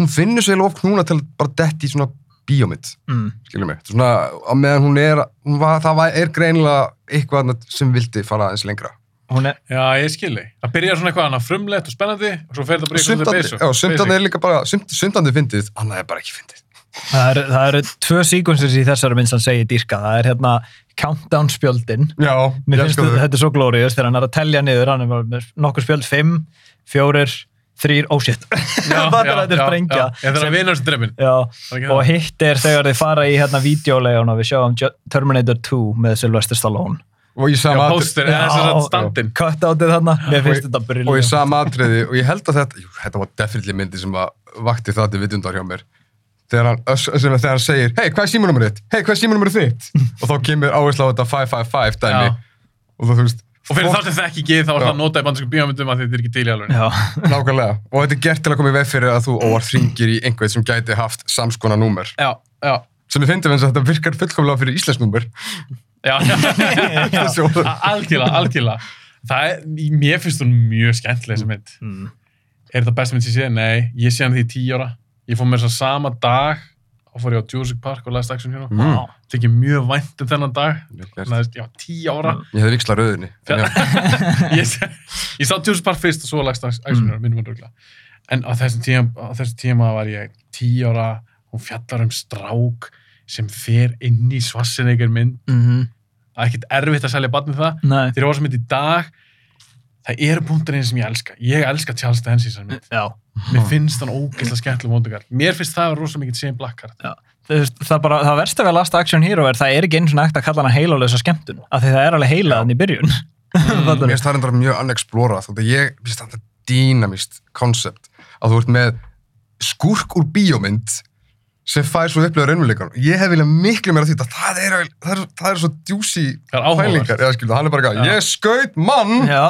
S2: hún finnur svo eiginlega of knúna til að bara detti í svona bíómynd,
S3: mm.
S2: skilur mig. Svona, á meðan hún er, hún var, það var, er greinilega eitthvað sem vildi fara aðeins lengra.
S3: hún er
S1: Já, ég skilji. Það byrjar svona eitthvað annað frumlegt og spennandi og svo fer það bara í eitthvað basic.
S2: já, sumtandi er líka bara, sumt, sumtandi fyndið, annað er bara ekki fyndið.
S3: Það eru, það eru tvö síkonsir í þessari mynd sem segir dýrka. Það er hérna countdown spjöldin.
S2: Já,
S3: Mér
S2: ég
S3: finnst þetta, er svo glóriðust þegar hann er að telja niður. Hann er nokkur spjöld, fimm, fjórir, þrýr, oh shit. [LAUGHS] Þetta er er
S1: já,
S3: sprengja.
S1: Ég þarf að Það er ekki
S3: og
S1: það.
S3: hitt er þegar þið fara í hérna videolegun og við sjáum Terminator 2 með Sylvester Stallone.
S2: Og
S1: að
S3: þarna, mér finnst
S2: Og-
S3: briljant.
S2: sama atriði, og ég held að þetta, jú, þetta var definitely myndi sem að vakti það til vitundar hjá mér. Þegar hann, þegar hann segir, hei, hvað er símanúmerið þitt? Hei, hvað er símanúmerið þitt? [LAUGHS] og þá kemur áherslu á þetta 555 dæmi.
S1: Já.
S2: Og þá, þú veist,
S1: Og fyrir þá sem það ekki þá er
S2: Já.
S1: það notað í bandarskum bíómyndum að þetta er ekki til í alveg.
S3: Já, [LAUGHS]
S2: Nákvæmlega. Og þetta er gert til að koma í veg fyrir að þú óvart hringir í einhvern sem gæti haft samskona númer.
S1: Já, já.
S2: Sem ég fyndi eins og þetta virkar fullkomlega fyrir íslensk númer.
S1: Já, [LAUGHS] já.
S2: Svo-
S1: algjörlega, algjörlega. Það er, mér finnst hún mjög skemmtileg þessi mynd.
S3: mm.
S1: Er þetta best mynd sem ég sé? Nei, ég sé hann því í tíu ára. Ég fór mér svo sama dag og fór ég á Jurassic Park og Last Action Hero.
S2: Mm.
S3: Vá.
S1: Tekið mjög vænt um þennan dag. Þannig að, já, tíu ára.
S2: Ég hefði vikslað rauðinni. [LAUGHS]
S1: Ég, ég sá Jurassic Park fyrst og svo Last Action Hero, minnum hann röglega. En á þessum tíma, á þessum tíma var ég tíu ára, hún fjallar um strák sem fer inn í Schwarzenegger mynd.
S3: Mm
S1: Það er ekkert erfitt að selja barnið það. Ég var sem mynd í dag, það eru punkturinn sem ég elska. Ég elska Charles Dance í mynd.
S3: já.
S1: Mér finnst hann ógeðslega skemmtileg móndukar. Mér finnst það að vera rosa mikið sem blakkar.
S3: Þú veist, það, bara, það versta við Last Action Hero er það er ekki eins og nægt að kalla hana heilalösa skemmtun af því það er alveg heilaðan í byrjun [LAUGHS]
S2: Mér finnst það reyndar mjög unexplorað. Þú veit, ég finnst það dýnamist koncept að þú ert með skúrk úr bíómynd sem fær svo upplöður raunveruleikan. Ég hef viljað miklu meira því að það er, það er, það er svo djúsi
S1: Það
S2: hann eitthvað, ég skaut mann!
S3: Já,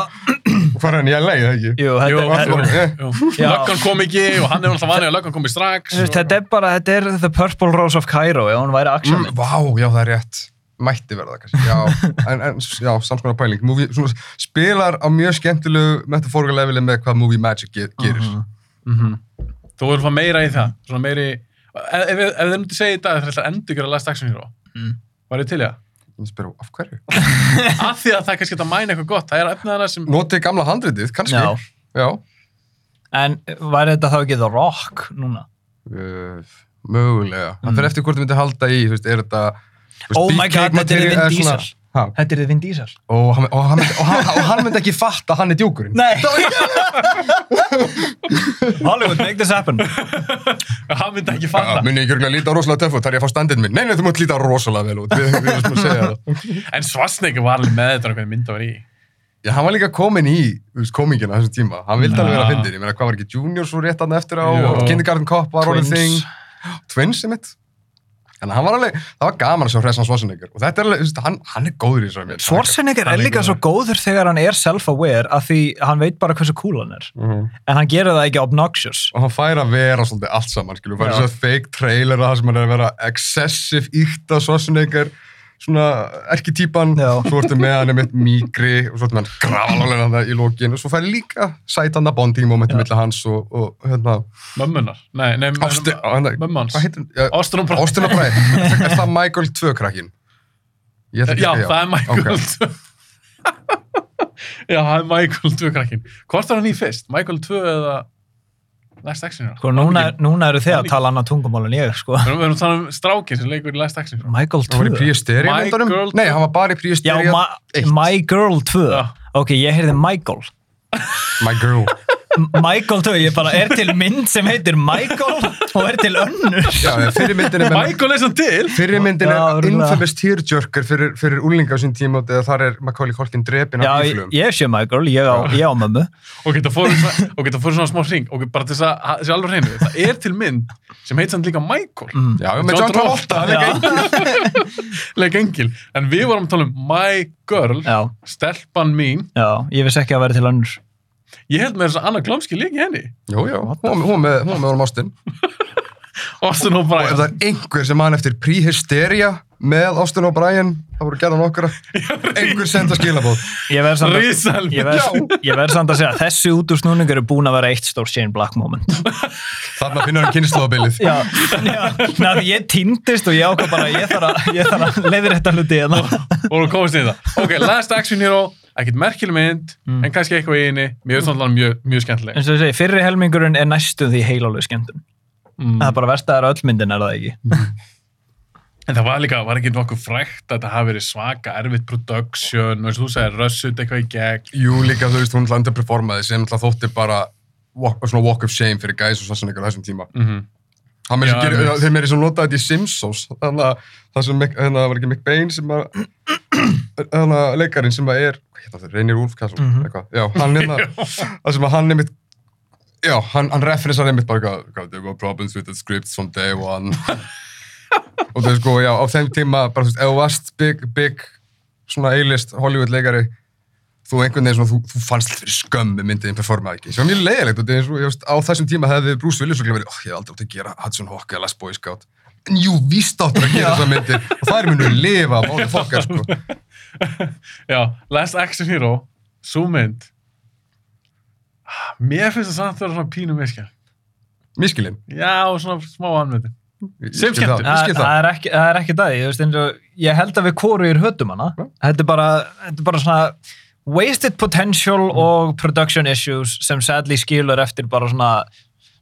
S2: hvað er hann, er leið, eða ekki?
S3: jú,
S1: Jú,
S3: þetta, þetta. Já.
S1: Löggan kom ekki og hann er alltaf vanið að löggan komi strax.
S3: þetta er bara, þetta er The Purple Rose of Cairo ef hún væri action
S2: Mm, vá, já, það er rétt. Mætti verða það kannski. Já, [LAUGHS] en, en já, samskonar pæling. Movie, svona, spilar á mjög skemmtilegu metaforgalevili með hvað movie magic ge gerir.
S3: Mhm.
S1: Mhm. Þú verður að fá meira í það. Svona meiri... Ef, ef, ef þið myndi segja í dag að það er endur ykkur að Last Action Hero,
S3: Mm.
S1: var ég til í það?
S2: Ég spyr, af hverju? [LAUGHS]
S1: Af því að það er kannski að mæna eitthvað gott. Það er efnið hana sem...
S2: Notið gamla handritið, kannski.
S3: Já.
S2: Já.
S3: En væri þetta þá ekki The Rock núna?
S2: Uh, mögulega. Það fyrir eftir hvort þú myndir halda í, þú veist, er þetta...
S3: Oh my god, þetta er Vin Diesel.
S2: Ha,
S3: Þetta er þið Vin Diesel.
S2: og, hann, og, hann, myndi- og, hann, og hann myndi ekki fatta að hann er djókurinn.
S3: Nei! [LAUGHS] Hollywood, make this happen.
S1: hann myndi ekki fatta
S2: muni ekki örgulega líta rosalega töff út, þar ég að fá standinn minn. Nei, nei, þú mútt líta rosalega vel út. Við, við erum að segja það.
S1: en Svarsnegur var alveg með þetta hvernig mynd það var í
S2: Já, hann var líka komin í komingina þessum tíma. Hann vildi alveg vera að fyndin. Ég meina, hvað var ekki Junior svo rétt aðna eftir á Kindergarten Cop var
S3: Twins.
S2: þing. Twins, ég mitt. En hann var alveg, það var gaman að sjá hressan Svarsenegger. Og þetta er alveg, þú veist, hann, hann er góður í mynd.
S3: Schwarzenegger er líka svo góður þegar hann er self-aware af því hann veit bara hversu cool hann er.
S2: Mhm.
S3: En hann gerir það ekki obnoxious.
S2: og hann fær að vera svolítið allt saman, skilju, fær þess að fake trailer það sem hann er að vera excessive ykta Schwarzenegger, svona erketýpan,
S3: Já.
S2: svo ertu með hann einmitt mýgri og svo ertu með hann grafalólega það í lokin og svo fær líka sætanda bonding momenti
S3: Já.
S2: millir hans og, og hérna,
S1: mömmunar nei, nei,
S2: Ásti, á, hérna,
S1: mömmu hans
S2: hvað heitir hann?
S1: Ástin og Bræ
S2: Ástin og Bræð, [LAUGHS] er, það Michael 2 krakkin?
S1: Já,
S2: segja.
S1: það er Michael
S2: Ok.
S1: 2 [LAUGHS] já, það er Michael 2 krakkin hvort er hann í fyrst? Michael 2 eða Last Action Hero?
S3: Sko, núna, núna eru þið að tala annað tungumál en ég, sko.
S1: Við erum- að tala um strákin sem leikur í Last Action Hero
S3: Michael
S2: Hann var í
S3: 2.
S1: My? Girl
S2: Nei,
S1: 2.
S2: hann var bara í
S3: ma
S2: eitt.
S3: My Girl 2.
S1: Já.
S3: Ok, ég heyrði Michael.
S2: My Girl.
S3: Michael 2, ég bara, er til mynd sem heitir Michael og er til önnur.
S2: Já, fyrir myndin er með
S1: Michael er samt til
S2: Fyrir myndin
S3: Já,
S2: er infamous tearjerker fyrir, fyrir úlinga á sín tíma og þar er Macaulay Culkin drepin
S3: Já,
S2: af
S3: ég,
S2: bíflum.
S3: ég sé Michael, ég á, ég á mömmu.
S1: og geta fóru svona, og geta fóru svona smá hring og bara til þess að það sé alveg hreinu það er til mynd sem heit samt líka Michael
S3: Mm.
S2: Já, með John Travolta.
S1: leik engil en við vorum að tala um My Girl
S3: Já,
S1: stelpan mín
S3: já, ég vissi ekki að vera til önnur.
S1: Ég held með þess að Anna Glomski leik í henni
S2: Jú, jú, hún var með- hún var með, hún var með honum Austin. [LAUGHS]
S1: Austin
S2: Og ef
S1: O'Brien
S2: það er einhver sem mann eftir pre-hysteria með Austin O'Brien, það voru gerðan okkar einhver senda skilabóð.
S3: Ég verð samt að,
S1: Rísal
S3: ég verð, ég verð samt að segja að þessi útúrsnúning eru búin að vera eitt stór Shane Black moment.
S2: Þarna finnur hann kynnslóðabilið.
S3: Já, já, ég týndist og ég ákvað bara, ég þarf að, ég þarf að leiðir þetta hluti hérna.
S1: og þú komast í það ok, Last Action Hero, ekkert merkileg mynd
S3: Mm.
S1: en kannski eitthvað í eini mér finnst það mjög, mjög skemmtileg
S3: eins og ég segi, fyrri helmingurinn er næstu því heilálega skemmtun.
S1: mm.
S3: Það er bara verst að það er öll myndin, er það ekki?
S1: En það var líka, var ekki nokkuð frækt að þetta hafi verið svaka erfitt production og eins og þú segir, rössut eitthvað í gegn.
S2: Jú, líka þú veist, hún ætlaði underperformaði sem ætlaði þótti bara walk, svona walk of shame fyrir gæs og Schwarzenegger á þessum tíma.
S1: Mm
S2: Hann með
S1: Já,
S2: að
S1: einmitt.
S2: þeir meiri sem notaði þetta í Simpsons, þannig að það sem, Mick- hérna, var ekki McBain sem að, [CLEARS THROAT] hérna, leikarinn sem að er, hérna Reynir Úlfkassel,
S3: Mhm.
S2: eitthvað, já, hann hérna, [LAUGHS] það sem að hann einmitt, já, hann, hann referensar einmitt bara eitthvað, there were problems with the scripts from day one, [LAUGHS] og það er sko, já, á þeim tíma, bara, þú veist, ef þú varst big, big, svona A-list Hollywood leikari, þú einhvern veginn svona, þú, þú fannst fyrir skömm með myndið performaði ekki, sem var mjög leiðilegt og það er eins og, ég veist, á þessum tíma hefði Bruce Willis verið, oh, ég hef aldrei átt að gera Hudson Hawk eða Last Boy Scout. En jú, víst áttur að gera þessar myndir og það er munu að lifa, máli fokkar sko. [LAUGHS]
S1: Já, Last Action Hero, svo mynd. Mér finnst það samt að vera svona pínu miskjál.
S2: Mískilinn
S1: Já, og svona smá.
S2: Ég
S1: Sem skemmtun.
S2: ég
S3: Það
S2: skil
S3: það
S2: það
S3: er ekki, það er ekki það, ég, veist, eins og, ég held að við hvorugir hötum hana.
S2: Já.
S3: Þetta er bara, þetta er bara svona wasted potential og production issues sem sadly skilur eftir bara svona,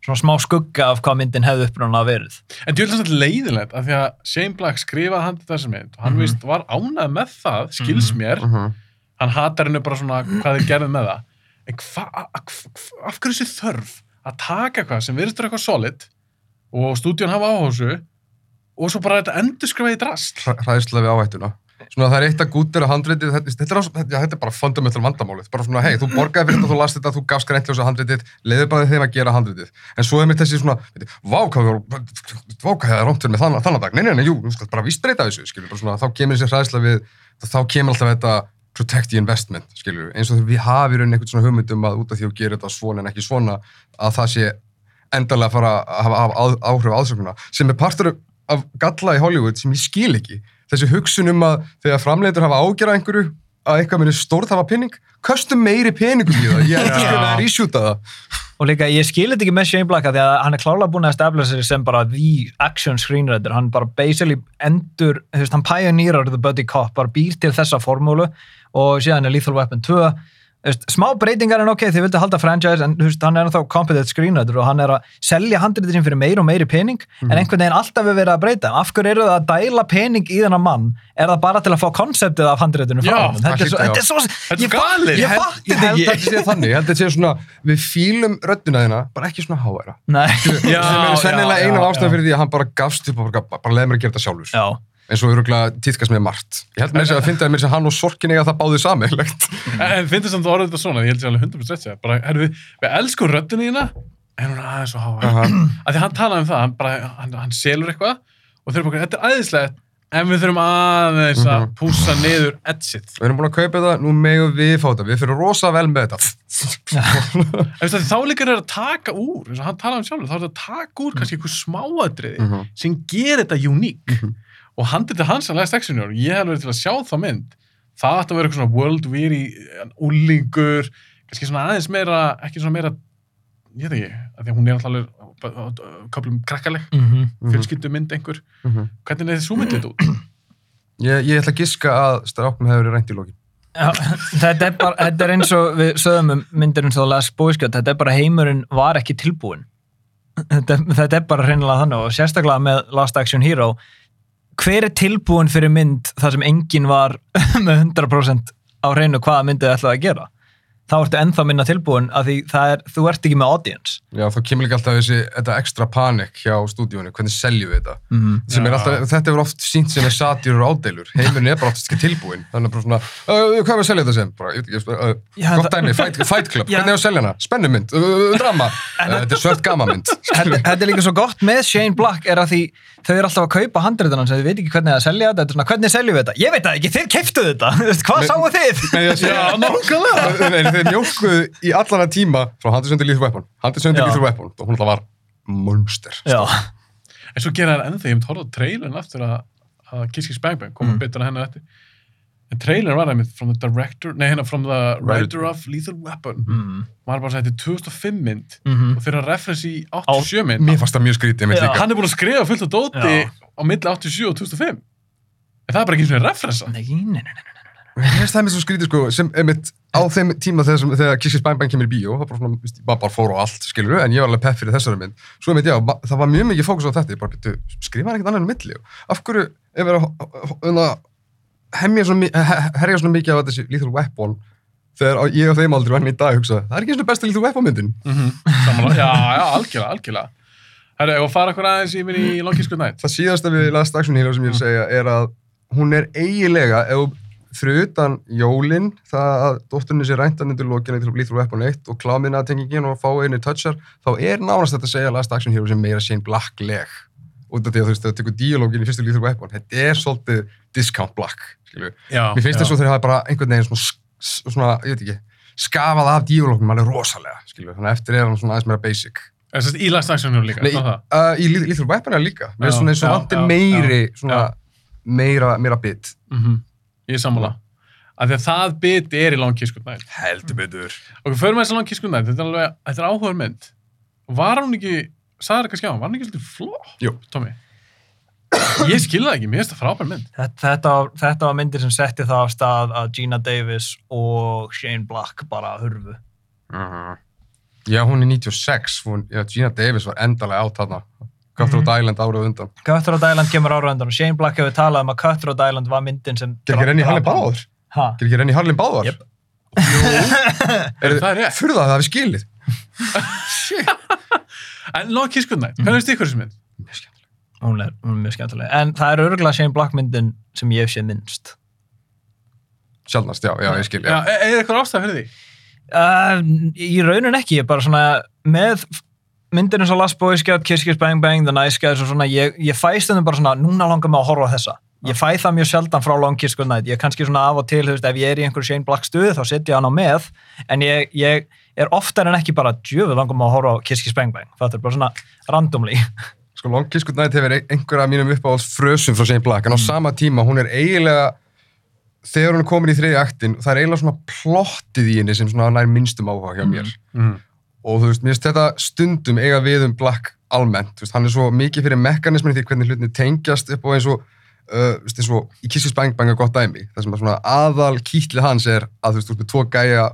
S3: svona smá skugga af hvað myndin hefði upprunalega verið.
S1: En þú veist þetta leiðilegt af því að Shane Black skrifaði hann til þessa mynd og hann
S3: Mhm.
S1: víst var ánægð með það, skils mér.
S2: Mhm.
S1: Hann hatar hennu bara svona hvað þið gerðið með það. En af hverju þessi þörf að taka eitthvað sem virðist vera eitthvað solid og stúdíun hafa áhásu og svo bara þetta endur skrifa í drast.
S2: Hræðsla við áhættuna svona það er eitt að gútið að handritið þetta, þetta, er, bara fundamental vandamálið. Bara svona, hei, þú borgaði fyrir þetta, þú last þetta, þú gafst greintljósa handritið, leiður bara þeim að gera handritið. En svo er mér þessi svona, vákaði það er rómtur með þann, þann dag. Nei, nei, nei, jú, þú skal bara víst breyta þessu skilur, bara svona, þá kemur þessi hræðsla við þá kemur alltaf þetta protect the investment skilur, eins og við hafi rauninni einhvern svona hugmyndum að út af því að gerir þetta svona en ekki svona, að það sé endalega að fara að hafa, áhrif á aðsöknuna, sem er partur af galla í Hollywood sem ég skil ekki þessi hugsun um að þegar framleitur hafa ágjara einhverju að eitthvað muni stórð hafa penning köstum meiri peningum í það. Ég ætla að það reshoota það.
S3: Og líka, ég skil þetta ekki með Shane Black því að hann er klálega búin að stafla sér sem bara the action screenwriter, hann bara basically endur, þú veist, hann pioneerar the buddy cop, bara býr til þessa formúlu og síðan er Lethal Weapon 2 Þú veist, smá breytingar en ok, þið vildi halda franchise en veist, hann er ennþá competent screenwriter og hann er að selja handritin sín fyrir meiri og meiri pening
S2: Mhm.
S3: en einhvern veginn alltaf við verið að breyta af hverju eru það að dæla pening í þennan mann er það bara til að fá konseptið af handritinu frá hann þetta er þetta er svo ég, fatt-
S1: galið.
S3: ég
S2: held,
S3: fatti
S2: að
S3: þetta
S2: þetta sé þannig, ég held að þetta sé svona, við fílum röddina þína, bara ekki svona háæra. Sem er sennilega eina
S3: já,
S2: ástæðan fyrir því að hann bara gafst upp og bara, bara, leiði mér að gera þetta sjálfur. Eins og öruglega tíðkast með margt. Ég held með þess að finna að mér sem hann og Sorkin eiga það báðið sammeilegt. [LAUGHS]
S1: En, finnst samt orðið þetta svona, ég held sér alveg 100% sér, bara, herru, við, við elskum röddinu þína, en hún er aðeins svo háa.
S2: Aha. [CLEARS THROAT]
S1: Af því hann talaði um það, hann, bara, hann, hann selur eitthvað og eru bara, þetta er aðeinslegt, en við þurfum aðeins að
S2: Mhm.
S1: pússa niður edsit.
S2: Við erum búin að kaupa þetta, nú megum við fá þetta. Við fyrir rosa vel með þetta. [LAUGHS]
S1: Það, þá líka er að taka úr, eins og hann talaði um sjálfur, þá er þetta að taka úr kannski einhver smáadriði
S2: Mhm.
S1: sem gerir þetta uník.
S2: Mhm.
S1: Og hann þetta hans að læst actionjör og ég hef verið til að sjá þá mynd. Það ætti að vera eitthvað svona world weary, úlingur, kannski svona aðeins meira, ekki svona meira, ég veit ekki, af því að hún er alltaf alveg köplum krakkaleg,
S3: mhm.
S1: fjölskyldu mynd einhver.
S2: Mhm.
S1: Hvernig er þessu myndið út?
S2: Ég, ég ætla að giska að stráknum hefur verið reynd í lokin.
S3: Já, [LAUGHS] þetta, er bara, þetta er eins og við sögum um myndir eins og Last Boy Scout, þetta er bara heimurinn var ekki tilbúin þetta, þetta er bara reynilega þannig og sérstaklega með Last Action Hero hver er tilbúin fyrir mynd þar sem enginn var [LAUGHS] með 100% á hreinu hvaða myndið ætlaði að gera þá ertu ennþá minna tilbúin að því það er, þú ert ekki með audience
S2: Já, þá kemur líka alltaf þessi, þetta ekstra panik hjá stúdíónu, hvernig seljum við þetta?
S3: mm -hmm.
S2: Er alltaf, þetta er oft sínt sem er satýrur og ádeilur. Heimurinn er bara oftast ekki tilbúin. Þannig að bara svona, uh, hvað er að selja þetta sem? Bara, ég veit ekki, uh,
S3: Já,
S2: gott dæmi, fight, fight Club,
S3: Já.
S2: hvernig er að selja hana? Spennumynd, uh, drama, [LAUGHS] uh, þetta er svört gamamynd. [LAUGHS]
S3: þetta, þetta er líka svo gott með Shane Black er að því þau eru alltaf að kaupa handriðan sem þau veit ekki hvernig það selja þetta, þetta er svona, hvernig seljum við þetta? Ég veit það ekki, þið keiftu þetta, [LAUGHS] Þú veist, hvað sáu þið?
S2: Nei. Nei, þeir mjólkuðu í allan að tíma frá Handisöndi Lethal Weapon, Handisöndi
S3: Já.
S2: Lethal Weapon og hún alltaf var monster.
S3: Já,
S1: En svo gera hann ennþá, ég hef horfði á trailin aftur að, að Kiss Kiss Bang Bang komum
S2: Mm.
S1: betur að henni eftir. En trailin var einmitt from the director, nei hérna from the
S2: Writer.
S1: of Lethal Weapon.
S3: mm.
S1: Maður bara sætti 2005 mynd
S3: Mm
S1: og þeirra referens í 87 mynd.
S2: Mér fannst það mjög skrítið
S3: Já.
S2: líka.
S1: Hann er búin að skrifa fullt af dóti
S3: Já.
S1: á milli 87 og 2005. En það er bara ekki eins og referensa.
S3: Nei, nei, nei, nei, nei.
S2: Mér finnst það mér svo skrítið sko, sem einmitt á þeim tíma þegar, sem- þegar Kiss Kiss Bang Bang kemur í bíó, það bara svona, maður bara fór á allt, skilur en ég var alveg pepp fyrir þessari mynd. Svo einmitt, já, ma- það var mjög mikið fókus á þetta, ég bara byrju, skrifa hann ekkert annað en milli. Af hverju er verið að hérna, svona, herja svona mikið á þessi Lethal Weapon þegar á- ég og þeim aldrei var hann í dag hugsa, það er ekki og besta Lethal Weapon myndin.
S1: Mm Samanlega, já, já, algjörlega, algjörlega. Herru, ef að fara okkur aðeins yfir í Long Kiss Goodnight.
S2: Það síðasta er að er fyrir utan jólin, það að dótturinn sé ræntan undir lokinu til Lethal Weapon 1 og klámiðna tengingin og fá einu touchar, þá er nánast þetta að segja Last Action Hero sem meira Shane Black-leg. Út af því að þú veist, það tekur díalógin í fyrstu Lethal Weapon, þetta er svolítið discount black, skilju. Mér finnst
S1: já.
S2: þess að þeir hafa bara einhvern veginn svona, svona, ég veit ekki, skafað af díalógnum alveg rosalega, skilju. Þannig að eftir er hann svona aðeins meira basic.
S1: En sérst í Last Action Hero líka,
S2: Nei,
S1: það.
S2: uh, í Lethal Weapon er líka. Mér finnst svona eins og vantir
S1: já,
S2: meiri, svona, meira, meira bit.
S1: Mm Ég er sammála. Af því að það bit er í Long Kiss Goodnight.
S2: Heldur betur.
S1: Við förum að þessi Long Kiss Goodnight, þetta er alveg, þetta er áhugaður mynd. Var hún ekki, sagði það kannski á, var hún ekki svolítið flott,
S2: Jú.
S1: Tommy? Ég skilði það ekki, mér finnst það frábær mynd.
S3: Þetta, þetta, var- þetta var myndir sem setti það af stað að Gina Davis og Shane Black bara hurfu.
S2: Já, hún er 96, hún, já, Gina Davis var endalega átt þarna. Cutthroat
S3: Mhm.
S2: Island árið á undan.
S3: Cutthroat Island kemur ára undan og Shane Black hefur talað um að Cutthroat Island var myndin sem...
S2: Ger ekki renni í Harlem Báðar?
S3: Ha?
S2: Ger ekki renni í Harlem Báðar?
S3: Jep. [LAUGHS]
S2: Er
S1: Það er rétt.
S2: Fyrir það að það við skilið.
S1: En Long Kiss Goodnight, hvernig finnst ykkur þessi mynd?
S2: Mjög skemmt.
S3: Hún er, hún er mjög skemmtileg. En það er örgulega Shane Black myndin sem ég hef séð minnst.
S2: Sjálfnast, já, já, ég skil,
S1: Já,
S2: já.
S1: er, er eitthvað ástæð fyrir því?
S3: Uh, í raunin ekki, ég er bara svona með myndir eins og Last Boy Scout, Kiss Kiss Bang Bang, The Nice Guys og svona, ég, ég fæ stundum bara svona, núna langar mig að horfa á þessa. Ég fæ það mjög sjaldan frá Long Kiss Goodnight. Ég er kannski svona af og til, þú veist, ef ég er í einhver Shane Black stuði þá setja ég hann á með, en ég, ég er oftar en ekki bara djöfuð langar mig að horfa á Kiss Kiss Bang Bang. Það er bara svona randomly. [LAUGHS]
S2: Sko, Long Kiss Goodnight hefur ein- einhver af mínum uppáhalds frösum frá Shane Black, en á sama tíma, hún er eiginlega, þegar hún er komin í þriði aktin, það er eiginlega svona plottið í henni sem svona nær minnstum áhuga hjá mér.
S1: Mm.
S2: Og þú veist, mér finnst þetta stundum eiga við um Black almennt, þú veist, hann er svo mikið fyrir mekanismin því hvernig hlutinni tengjast upp og eins og, uh, veist, eins og í Kissis Bang Bang er gott dæmi, það sem að svona aðal kýtlið hans er að þú veist, þú veist, með tvo gæja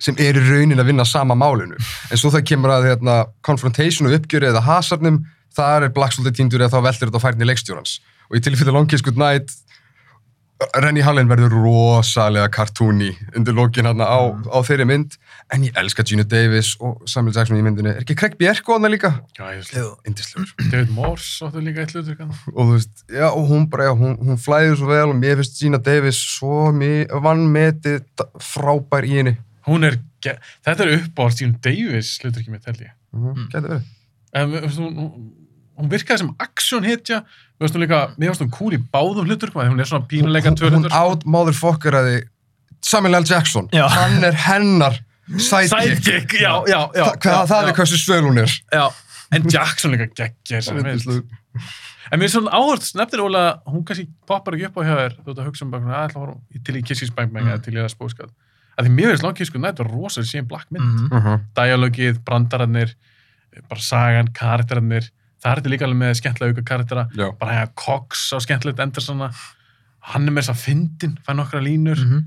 S2: sem er í raunin að vinna sama málinu. En svo það kemur að hérna, confrontation og uppgjöri eða hasarnum þar er Black svolítið týndur eða þá veldur þetta á færni leikstjórans. Og í tilfelli Long Kiss Goodnight Rennie Harlin verður rosalega kartúni undir lokin hérna á, á þeirri mynd en ég elska Gina Davis og Samuel Jackson í myndinni er ekki Craig Bierko hana líka?
S1: Já, ég veist,
S2: Indislegur
S1: David Morse áttu líka eitt hlutur kannan.
S2: og þú veist, já, og hún bara, já, hún, hún flæður svo vel og mér finnst Gina Davis svo vannmetið frábær í henni.
S1: Hún er, þetta er uppáhald Stephen Davis hlutur ekki mitt held ég.
S2: Mm. Gæti verið.
S1: En við- veist, hún, hún- virkaði sem action hitja, við veist hún líka, mér finnst hún cool í báðum hlutur, hún er svona pínuleika tvö
S2: Hún
S1: hlutur.
S2: out motherfuckeraði Samuel L. Jackson.
S3: Já.
S2: Hann er hennar sidekick.
S1: Sidekick, já, já, já.
S2: Þa, hvað, það er hversu svöl hún er.
S1: Já, en Jackson líka.
S2: Yndislegur.
S1: En mér er svona áhört, nefnir ólega, hún kannski poppar ekki upp á hjá þér, þú ert að hugsa um bara, að ætla að horfa til í Bang
S3: Mm.
S1: eða til í það spóskað. Að því mér Kiss Goodnight var rosalega síðan black mynd.
S3: Mhm.
S2: Mhm.
S1: Dialogið, brandararnir, bara sagan, karakterarnir, það er þetta líka alveg með skemmtilega auka karaktera,
S2: Já.
S1: bara hefða Cox á skemmtilegt Andersona, hann er með þess að fyndin, fær nokkra línur,
S3: Mhm.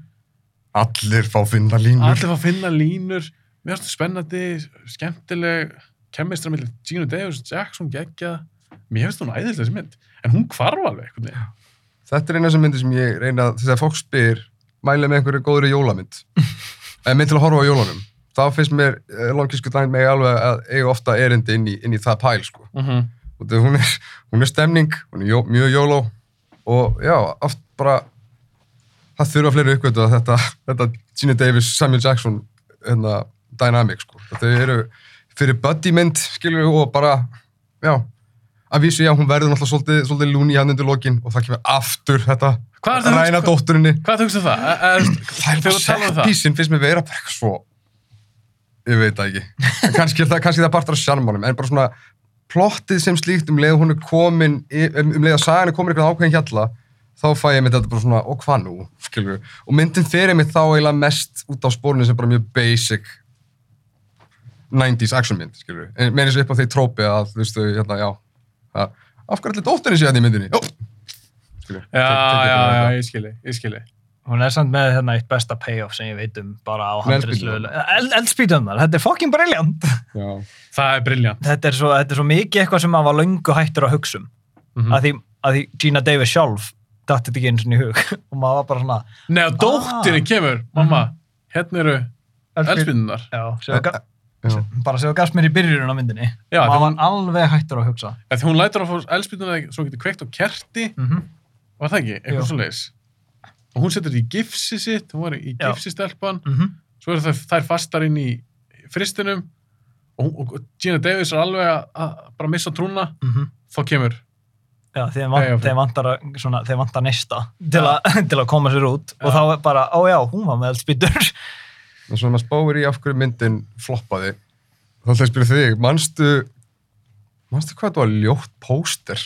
S2: Allir fá finna línur.
S1: allir fá að finna línur, mér finnst það spennandi, skemmtileg, kemistra millir Gino Davis, Jackson, geggja, mér finnst hún æðilega þessi mynd, en hún hvarf alveg, einhvern veginn.
S2: Þetta er eina sem myndi sem ég reyna að, þess að fólk spyr, mæli með einhverju góðri jólamynd. [LAUGHS] eða mynd til að horfa á jólunum. Þá finnst mér uh, Longkísku dæn með alveg að eiga ofta erindi inn í, inn í það pæl, sko.
S1: Mm -hmm.
S2: Hún, er, hún er stemning, hún er jó, mjög jóló og já, oft bara það þurfa fleiri uppgötu að þetta, þetta Gina Davis, Samuel Jackson hérna, dynamic, sko. Þetta eru fyrir buddy mynd, skilur við, og bara, já, að vísu, já, hún verður náttúrulega svolítið, svolítið lúni hann undir lokin og það kemur aftur þetta
S1: er
S2: ræna dótturinni.
S1: Hvað þú hugsa það?
S2: Það er bara
S1: um það?
S2: setpísin finnst mér vera bara eitthvað svo ég veit það ekki. Er það, kannski það partur af sjarmánum en bara svona plottið sem slíkt um leið og hún er komin um, um leið að sagan er komin eitthvað ákveðin hjalla þá fæ ég mitt þetta bara svona og hvað nú, skilur og myndin fyrir mig þá eiginlega mest út á spórinu sem bara mjög basic 90s action mynd, skilur en með eins og upp á því trópi að þú veistu, hérna, já. Að, af hverju allir dótturinni sé þetta í myndinni? Jó. skilur,
S1: Já, já, já, ég skilji, ég skilji.
S3: Hún er samt með hérna eitt besta payoff sem ég veit um bara á
S2: Með
S3: handriðslögu. Eldspýtunar, þetta er fucking brilliant.
S2: já.
S1: Það er briljant.
S3: Þetta er svo, þetta er svo mikið eitthvað sem maður var löngu hættur að hugsa um.
S1: Mm
S3: Að, því, að því Gina Davis sjálf datt þetta ekki eins og í hug. [LAUGHS] Og maður var bara svona...
S1: Nei, og dóttirinn kemur, mamma, hérna eru eldspinnunar.
S3: Já,
S2: já.
S3: bara sem þú gafst mér í byrjunum á myndinni.
S1: Já,
S3: maður var alveg hættur að hugsa.
S1: Því hún lætur að fá eldspinnunar svo getur kveikt á kerti,
S3: Mm
S1: var það ekki, eitthvað svo leiðis. Og hún setur í gifsi sitt, hún var í
S3: Já.
S1: gifsi stelpan,
S3: -hmm.
S1: svo eru þær, þær fastar inn í fristinum og, hún- og Gina Davis er alveg að, bara missa trúna,
S3: Mhm.
S1: þá kemur
S3: Já, þeim, vant, þeim vantar, að, svona, þeim vantar neista til, a, [LAUGHS] til að koma sér út og
S1: Já.
S3: þá er bara, ó já, hún var með eldspýtur. [LAUGHS]
S2: og svona spáir í af hverju myndin floppaði þá ætla ég að spyrja þig, manstu manstu hvað þetta var ljótt póster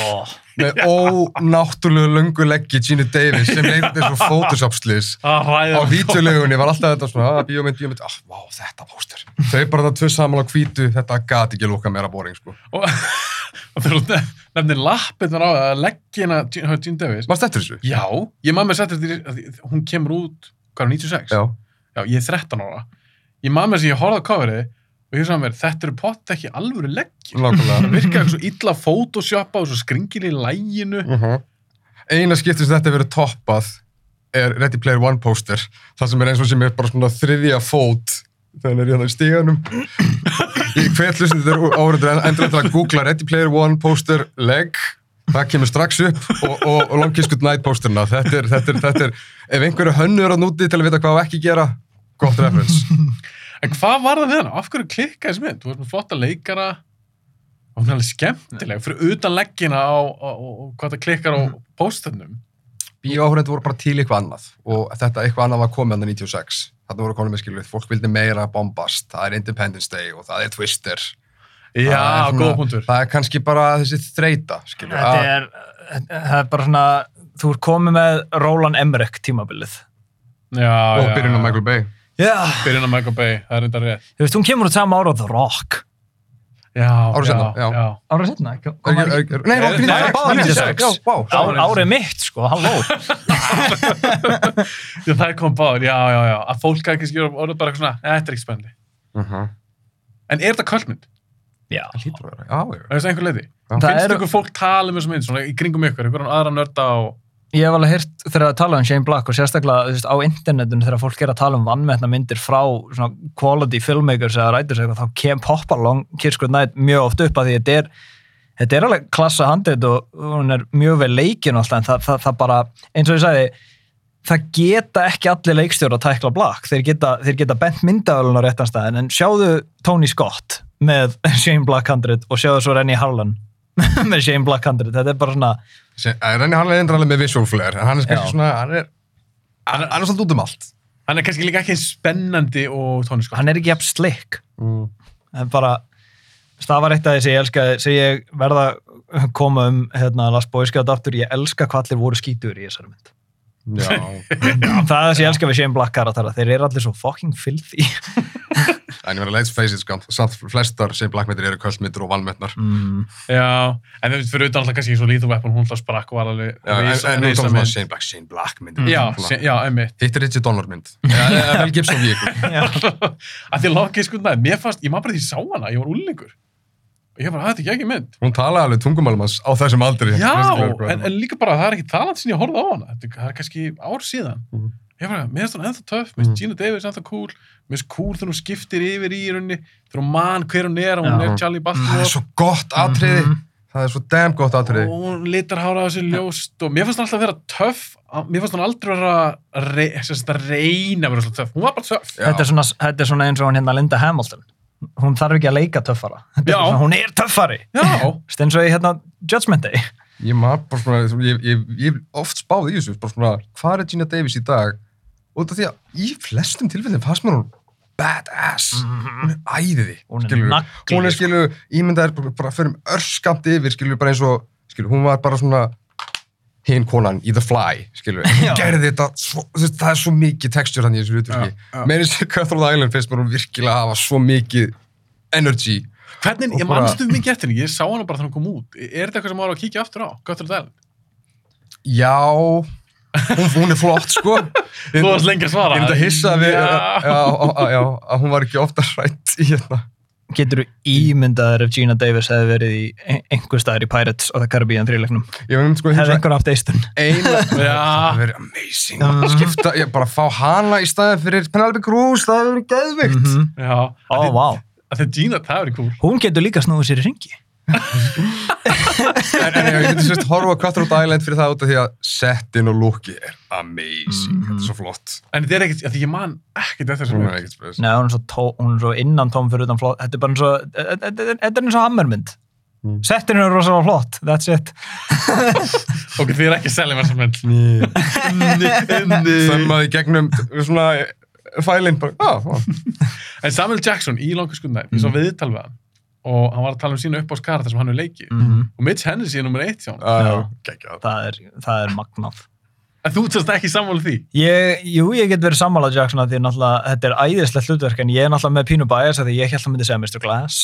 S3: Oh.
S2: Með ónáttúrulegu löngu leggi Gina Davis sem leitið svo Photoshop-slis á
S1: ræða
S2: vídeolegunni var alltaf þetta svona, að bíómynd, bíómynd, ah, vá, þetta póster. Þau bara það tvö saman á hvítu, þetta gati ekki lúka meira boring, sko.
S1: Og, [LAUGHS] þú nefnir lappirnar á að leggina Gene Davis.
S2: Manstu eftir þessu?
S1: já, ég maður með setja þetta í- hún kemur út, hvað er 96?
S2: Já,
S1: Já, ég er 13 ára. Ég maður með þess að ég horfði á coverið og ég sagði mér, þetta eru pott ekki alvöru leggjum það virkaði svo illa photoshoppa og svo skringil í læginu.
S2: Uh Eina skipti sem þetta verið toppað er Ready Player One póster. Það sem er eins og sem er bara svona þriðja fót þegar hann er hérna í stíganum Ég hvet þetta er áriður endur til að googla Ready Player One póster leg það kemur strax upp og, og, og Long Kiss Goodnight pósterna þetta er, þetta, er, þetta er, ef einhverju hönnur á núti til að vita hvað ekki gera gott reference
S1: en hvað var það við hana? af hverju klikkaði þessi mynd? þú varst með flotta leikara og hún er alveg skemmtileg fyrir utan leggina á, á, á, á hvað það klikkar á pósternum
S2: Bíóáhrendur voru bara til eitthvað annað og þetta eitthvað annað var komið andan 96 þarna voru konum með skilur, fólk vildi meira bombast, það er Independence Day og það er Twister
S1: já,
S2: er
S1: góða punktur
S2: það er kannski bara þessi þreita skilur,
S3: Þetta
S2: að,
S3: er, það er bara svona, þú ert komið með Roland Emmerich tímabilið.
S1: já,
S2: og
S1: já,
S2: byrjun á. Michael Bay.
S1: Byrjun á Michael Bay, það er þetta rétt
S3: Þú veist, hún kemur út sama ára á The Rock.
S1: Já,
S2: Ári
S1: já,
S2: seinna, já.
S1: já.
S3: Árið setna?
S2: Nei,
S1: Nei,
S2: nei,
S1: nei,
S2: nei,
S1: báðir
S2: 96.
S3: 96.
S2: Já, vá.
S3: Ár, árið mitt, sko, halló. [LAUGHS]
S1: Já, það kom báður, já, já, já. Að fólk að kannski orða bara eitthvað svona, "Eh, þetta er ekki spennandi.
S2: Mhm.
S1: En er þetta kvöldmynd?
S3: Já.
S2: Það hlýtur að vera, já, já.
S1: Það er einhver leiti.
S2: Já.
S3: Það
S1: Finnst
S3: er-
S1: ykkur fólk tala um þessu mynd, svona í kringum ykkur, ykkur aðra nörda og...
S3: Ég hef alveg heyrt þegar að tala um Shane Black og sérstaklega veist, á internetinu þegar fólk er að tala um vannmettna myndir frá quality filmmakers eða writers eitthvað, þá kem poppar Long Kiss Goodnight mjög oft upp að því þetta er þetta er alveg klassa handið og hún er mjög vel leikin alltaf en það, það, það bara, eins og ég sagði það geta ekki allir leikstjóra að tækla Black, þeir geta, þeir geta bent myndaðalun á réttan staðin, en sjáðu Tony Scott með [LAUGHS] Shane Black 100 og sjáðu svo Rennie Harlan [LAUGHS] með Shane Black 100, þetta er bara svona
S2: Sem- eh, Renni hann er endur alveg með visual flair, hann er kannski svona, hann er, hann hann er svolítið út um allt.
S1: Hann er kannski líka ekki spennandi og Scott.
S3: hann er ekki jafn slick
S2: Mm.
S3: en bara það var eitt af því sem ég elskaði sem ég verða koma um hérna Last Boy Scout aftur, ég elska hvað allir voru skítur í þessari mynd. Það er það sem ég elska við Shane Black karatara þeir eru allir svo fucking filthy
S2: En ég verði let's face it, sko, samt flestar sem blackmetir eru kvöldmyndir og vannmetnar.
S3: mm.
S1: Já, en veist, fyrir utan alltaf kannski svo Lethal Weapon, hún sprakk og var alveg
S2: Já, en, nú tókum við
S1: mynd.
S2: Shane Black, Shane Black myndir.
S1: Sé- já, einmitt.
S2: Hitt er Richard Donner mynd. [LAUGHS] Mel Gibson vehicle.
S1: að því að Loki sko næði, mér fannst, ég maður bara því sá hana, ég var úlingur. Og ég bara, "Að, þetta er ekki mynd.
S2: Hún talaði alveg tungumálum hans á þessum aldri.
S1: Já, en, en líka bara, það er ekki talað sem ég horfði á hana. Þetta, það er kannski ár síðan.
S2: Mhm.
S1: Ég bara, mér finnst hún ennþá töff, mér finnst
S2: Mhm.
S1: Gina Davis ennþá cool, mér finnst cool þegar hún skiptir yfir í rauninni, þegar hún man hver hún er og hún er Charlie
S2: Það er svo gott atriði.
S3: Mhm.
S2: Það er svo damn gott atriði.
S1: og hún litar hára á þessu ljóst og mér fannst hún alltaf vera töff, mér fannst hún aldrei vera að að reyna að vera svo töff, hún var bara töff.
S2: Já.
S3: þetta, er svona, þetta er svona eins og hún hérna Linda Hamilton hún þarf ekki að leika töffara. Þetta er svona, hún er töffari.
S1: Já,
S3: Þetta eins og í hérna Judgment Day.
S2: Ég maður bara svona, ég, ég, ég oft spáð í þessu, bara svona, hvað er Gina Davis í dag? Út af því að í flestum tilfellin fannst mér hún badass. Hún er æðiði,
S3: Hún er
S2: skilur
S3: nagli,
S2: Hún er,
S3: sko.
S2: skilur, ímyndaðir bara, fyrir örskamt yfir, skilur, bara eins og, skilur, hún var bara svona hinn konan í The Fly, skilur. [LAUGHS]
S3: Já.
S2: Hún gerði þetta, svo, það er svo mikið texture hann í þessu hlutverki. Eins og Cutthroat Island finnst mér hún virkilega hafa svo mikið energy.
S1: hvernig, ég
S2: bara-
S1: mannstu mikið eftir henni, ég sá hana bara þegar hún kom út. Er þetta eitthvað sem maður á að kíkja aftur á? Er þetta
S2: Já, hún, hún er flott, sko. [LAUGHS]
S1: Þú varst lengi að svara.
S2: Ég er þetta hissa að við,
S1: já,
S2: já, að hún var ekki ofta hrætt í hérna.
S3: Getur þú ímyndaður ef Gina Davis hefði verið í ein- einhver staðar í Pirates og það Caribbean þrjuleiknum
S2: um sko
S3: hefði einhver haft eistun
S2: eina,
S1: Já.
S2: það verið amazing. Skipta, ég bara fá hana í staðin fyrir Penelope Cruz, það verið geðvikt.
S3: Mhm.
S1: Já.
S3: Ó,
S1: Að því-
S3: vá.
S1: að Þetta Gina, það er cool.
S3: Hún getur líka snúið sér í ringi
S2: En, en ég myndi sérst horfa Cutthroat Island fyrir það út af því að settin og looki er amazing, þetta er svo flott.
S1: En þetta er ekkert, að því ég man ekkert eftir
S2: er
S1: mynd.
S3: Nei, hún er svo, tó, hún er svo innan tóm fyrir utan flott Þetta er bara eins og Þetta þetta- þetta er eins og hammermynd
S2: Mm.
S3: Settinu er rosalega flott, that's it [LAUGHS]
S1: Ok, þið er ekki að selja mér þessum mynd.
S2: Þemmaði gegnum svona fælinn bara, já, já.
S1: En Samuel Jackson í Good Night, ég svo viðtal við hann og hann var að tala um sína uppáðskarta sem hann hefur leikið.
S3: Mhm.
S1: Og Mitch Hennessy er nummer eitt hjá hann.
S3: Það, er, það er magnað
S1: En þú sérst ekki sammála því?
S3: ég, Jú, ég get verið sammálað Jackson að því náttúrulega þetta er æðislegt hlutverk en ég er náttúrulega með pínu bias að því ég held að myndi segja Mr. Glass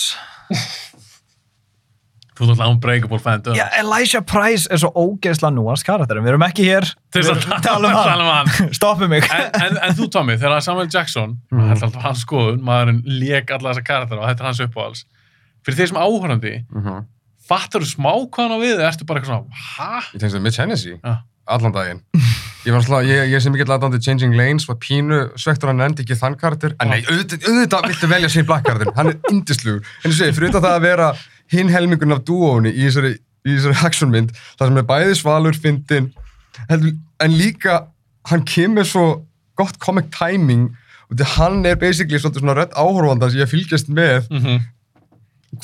S1: Þú ert alltaf unbreakable fan, döð.
S3: Já, Elijah Price er svo ógeðslega núast karakter við erum ekki hér
S1: Til þess að
S3: tala um
S1: tala um
S3: hann
S1: hann. [LAUGHS]
S3: Stoppu mig
S1: En, en, en þú, Tommy, þegar Samuel Jackson, mm. Er alltaf hans skoðun, maðurinn lék alla þessa karakter og þetta er hans uppáhalds. Fyrir þeir sem áhörandi,
S2: Mhm.
S1: fattar þú smá hvað hann á við eða ertu bara eitthvað svona, hæ?
S2: Ég tenkst að Mitch Hennessy,
S1: Já.
S2: allan daginn. Ég var alltaf, ég, ég sem ekki aðdandi Changing Lanes, var pínu svektur hann nefndi ekki þann karakter, en nei, auðvitað, auðvitað viltu velja sér Black karakterin, hann er indislugur. En ég segi, fyrir það að vera hinn helmingun af dúóni í þessari, í þessari actionmynd, það sem er bæði svalur, fyndin, en líka, hann kemur svo gott comic timing, hann er basically svona rödd áhorfanda sem ég fylgjast með,
S1: Mm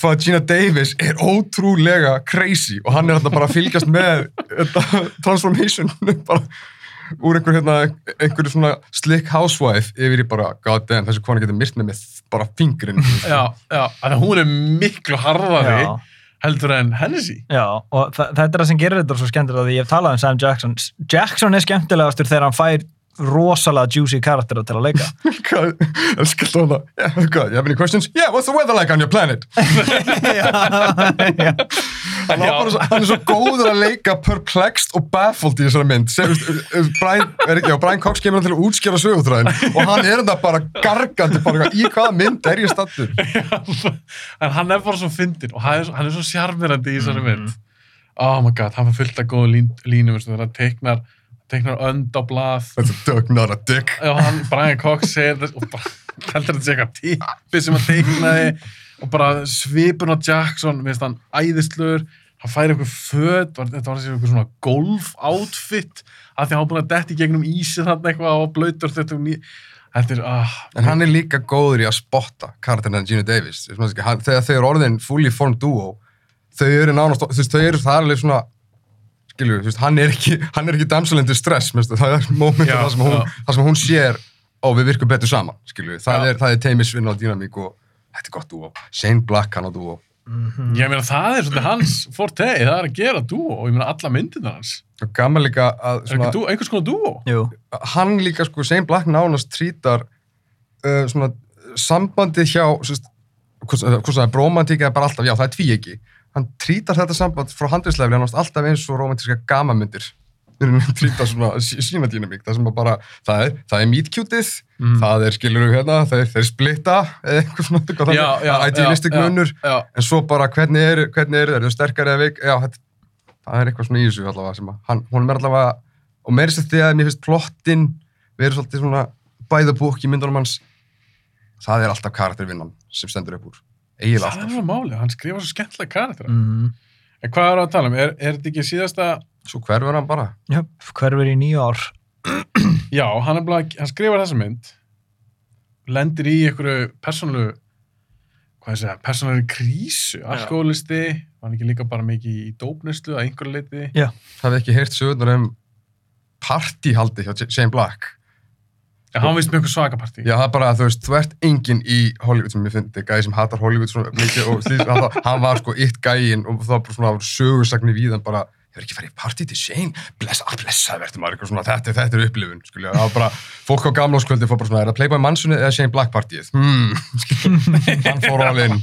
S2: hvað Gina Davis er ótrúlega crazy og hann er þetta bara að fylgjast með þetta transformation bara úr einhver hérna, einhverju svona slick housewife yfir í bara god damn, þessu kona getur myrt með með bara fingrin
S1: Já, já, þannig að hún er miklu harðari
S3: Já.
S1: heldur en Hennessy.
S3: Já, og þetta er það sem gerir þetta svo skemmtilegt að því ég hef talað um Sam Jackson Jackson er skemmtilegastur þegar hann fær rosalega juicy karakter til að leika [LAUGHS]
S2: elskar svona, yeah, hvað, you have any questions? Yeah, what's the weather like on your planet? [LAUGHS]
S3: Já,
S2: Hann, á bara svo, hann er svo góður að leika perplexed og baffled í þessari mynd veist, uh, Brian, er já, Brian Cox kemur hann til að útskjara sögutræðin og hann er þetta bara gargandi bara, í hvaða mynd er ég stattur [LAUGHS]
S1: en hann er bara svo fyndin og hann er svo, svo sjarmirandi í þessari
S3: Mhm.
S1: mynd oh my god, hann fyrir fullt af góðu lín, línum veistu, þegar hann teiknar, teiknar önd á blað.
S2: That's a duck, not a dick
S1: og hann, Brian Cox segir þess og bara heldur þetta sé eitthvað típi sem hann teiknaði og bara svipun á Jackson, minnst hann æðislur. Hann færi eitthvað föt var, þetta var þessi eitthvað svona golf outfit af því að hann búin að detti gegnum ísi þarna eitthvað og blöytur þetta og ný er, ah,
S2: En hann er líka góður í að spotta karakterina Gina Davis. Þegar þau eru orðin fully formed duo þau eru nánast, þau eru það er alveg svona skilju, þú veist, hann er ekki hann er ekki damsel into stress, minnst, það er momentum
S1: Já,
S2: það sem hún,
S1: já.
S2: það sem hún sér ó, við virkum betur saman, skilju, það
S1: Já.
S2: er, það er teimisvinn og dýnamík og þetta er gott duo Shane Black hann á duo
S3: Mhm.
S1: ég meina það er svolítið hans forte, það er að gera dúo og ég meina alla myndirna hans
S2: og gaman líka að
S1: er ekki dúo, einhvers konar dúo
S3: Jú,
S2: hann líka sko, Shane Black nánast trítar uh, svona sambandið hjá hvort hvort það er bromantík eða bara alltaf, já það er tví ekki hann trítar þetta samband frá handriðsleifli nánast alltaf eins og romantíska gamamyndir hann trítar svona sí- sína dýnamík það sem bara, það er, það er meet-cutið
S1: Mm.
S2: það er, skilur við hérna, þeir, þeir splitta eða eitthvað svona, eitthvað þannig, það er idealistic
S1: já,
S2: munur
S1: já,
S2: en svo bara hvernig er, hvernig er þeir, eru sterkari eða veik, já, þetta, það er eitthvað svona í þessu allavega sem að, hann, hún er allavega, og meiri sér því að mér finnst plottin verið svolítið svona book í myndunum hans, það er alltaf karaktervinnan sem stendur upp úr, eiginlega
S1: það er
S2: alltaf.
S1: svo máli, hann skrifa svo skemmtilega karakter
S3: mm.
S1: en hvað er að tala um, er, er þetta ekki síðasta
S2: Svo hverfur hann bara.
S3: já hverfur í nýju ár
S1: Já, hann, bara, hann skrifar þessa mynd lendir í einhverju persónulegu hvað ég segja, persónulegu krísu alkoholisti, var hann ekki líka bara mikið í dópnuslu að einhverju leiti
S2: Það hef ekki heyrt sögurnar um partíhaldi hjá Shane Black.
S1: En hann vist með einhver svakapartí
S2: Já, það er bara að þú veist, þú ert enginn í Hollywood sem ég fyndi, gæði sem hatar Hollywood svona mikið og slíkt, hann, hann var sko eitt gægin og það var bara svona sögursagni við hann bara, ég verð ekki að fara í partí til Shane, blessa, að blessa verður maður eitthvað svona, þetta, þetta er upplifun, skilja, það var bara, fólk á gamláskvöldi fór bara svona, er það Playboy Mansionið eða Shane Black partíið? Hmm, [LAUGHS] hann fór all in.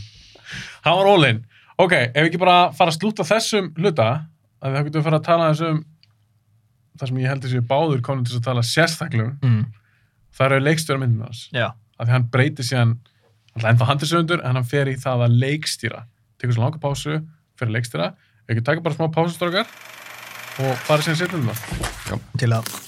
S1: hann var all-in ok, ef við ekki bara fara að slúta þessum hluta að við getum fara að tala þessum það sem ég held þessi báður konum til þess að tala sérstaklega um,
S3: mm.
S1: Það eru leikstjóra myndin hans.
S3: Já,
S1: að því hann breytir síðan alltaf ennþá handisöfundur en hann fer í það að leikstýra. Tekur svo langa pásu, fer að leikstýra. Við ekki taka bara smá pásustrókar og fara síðan setjum það
S3: til að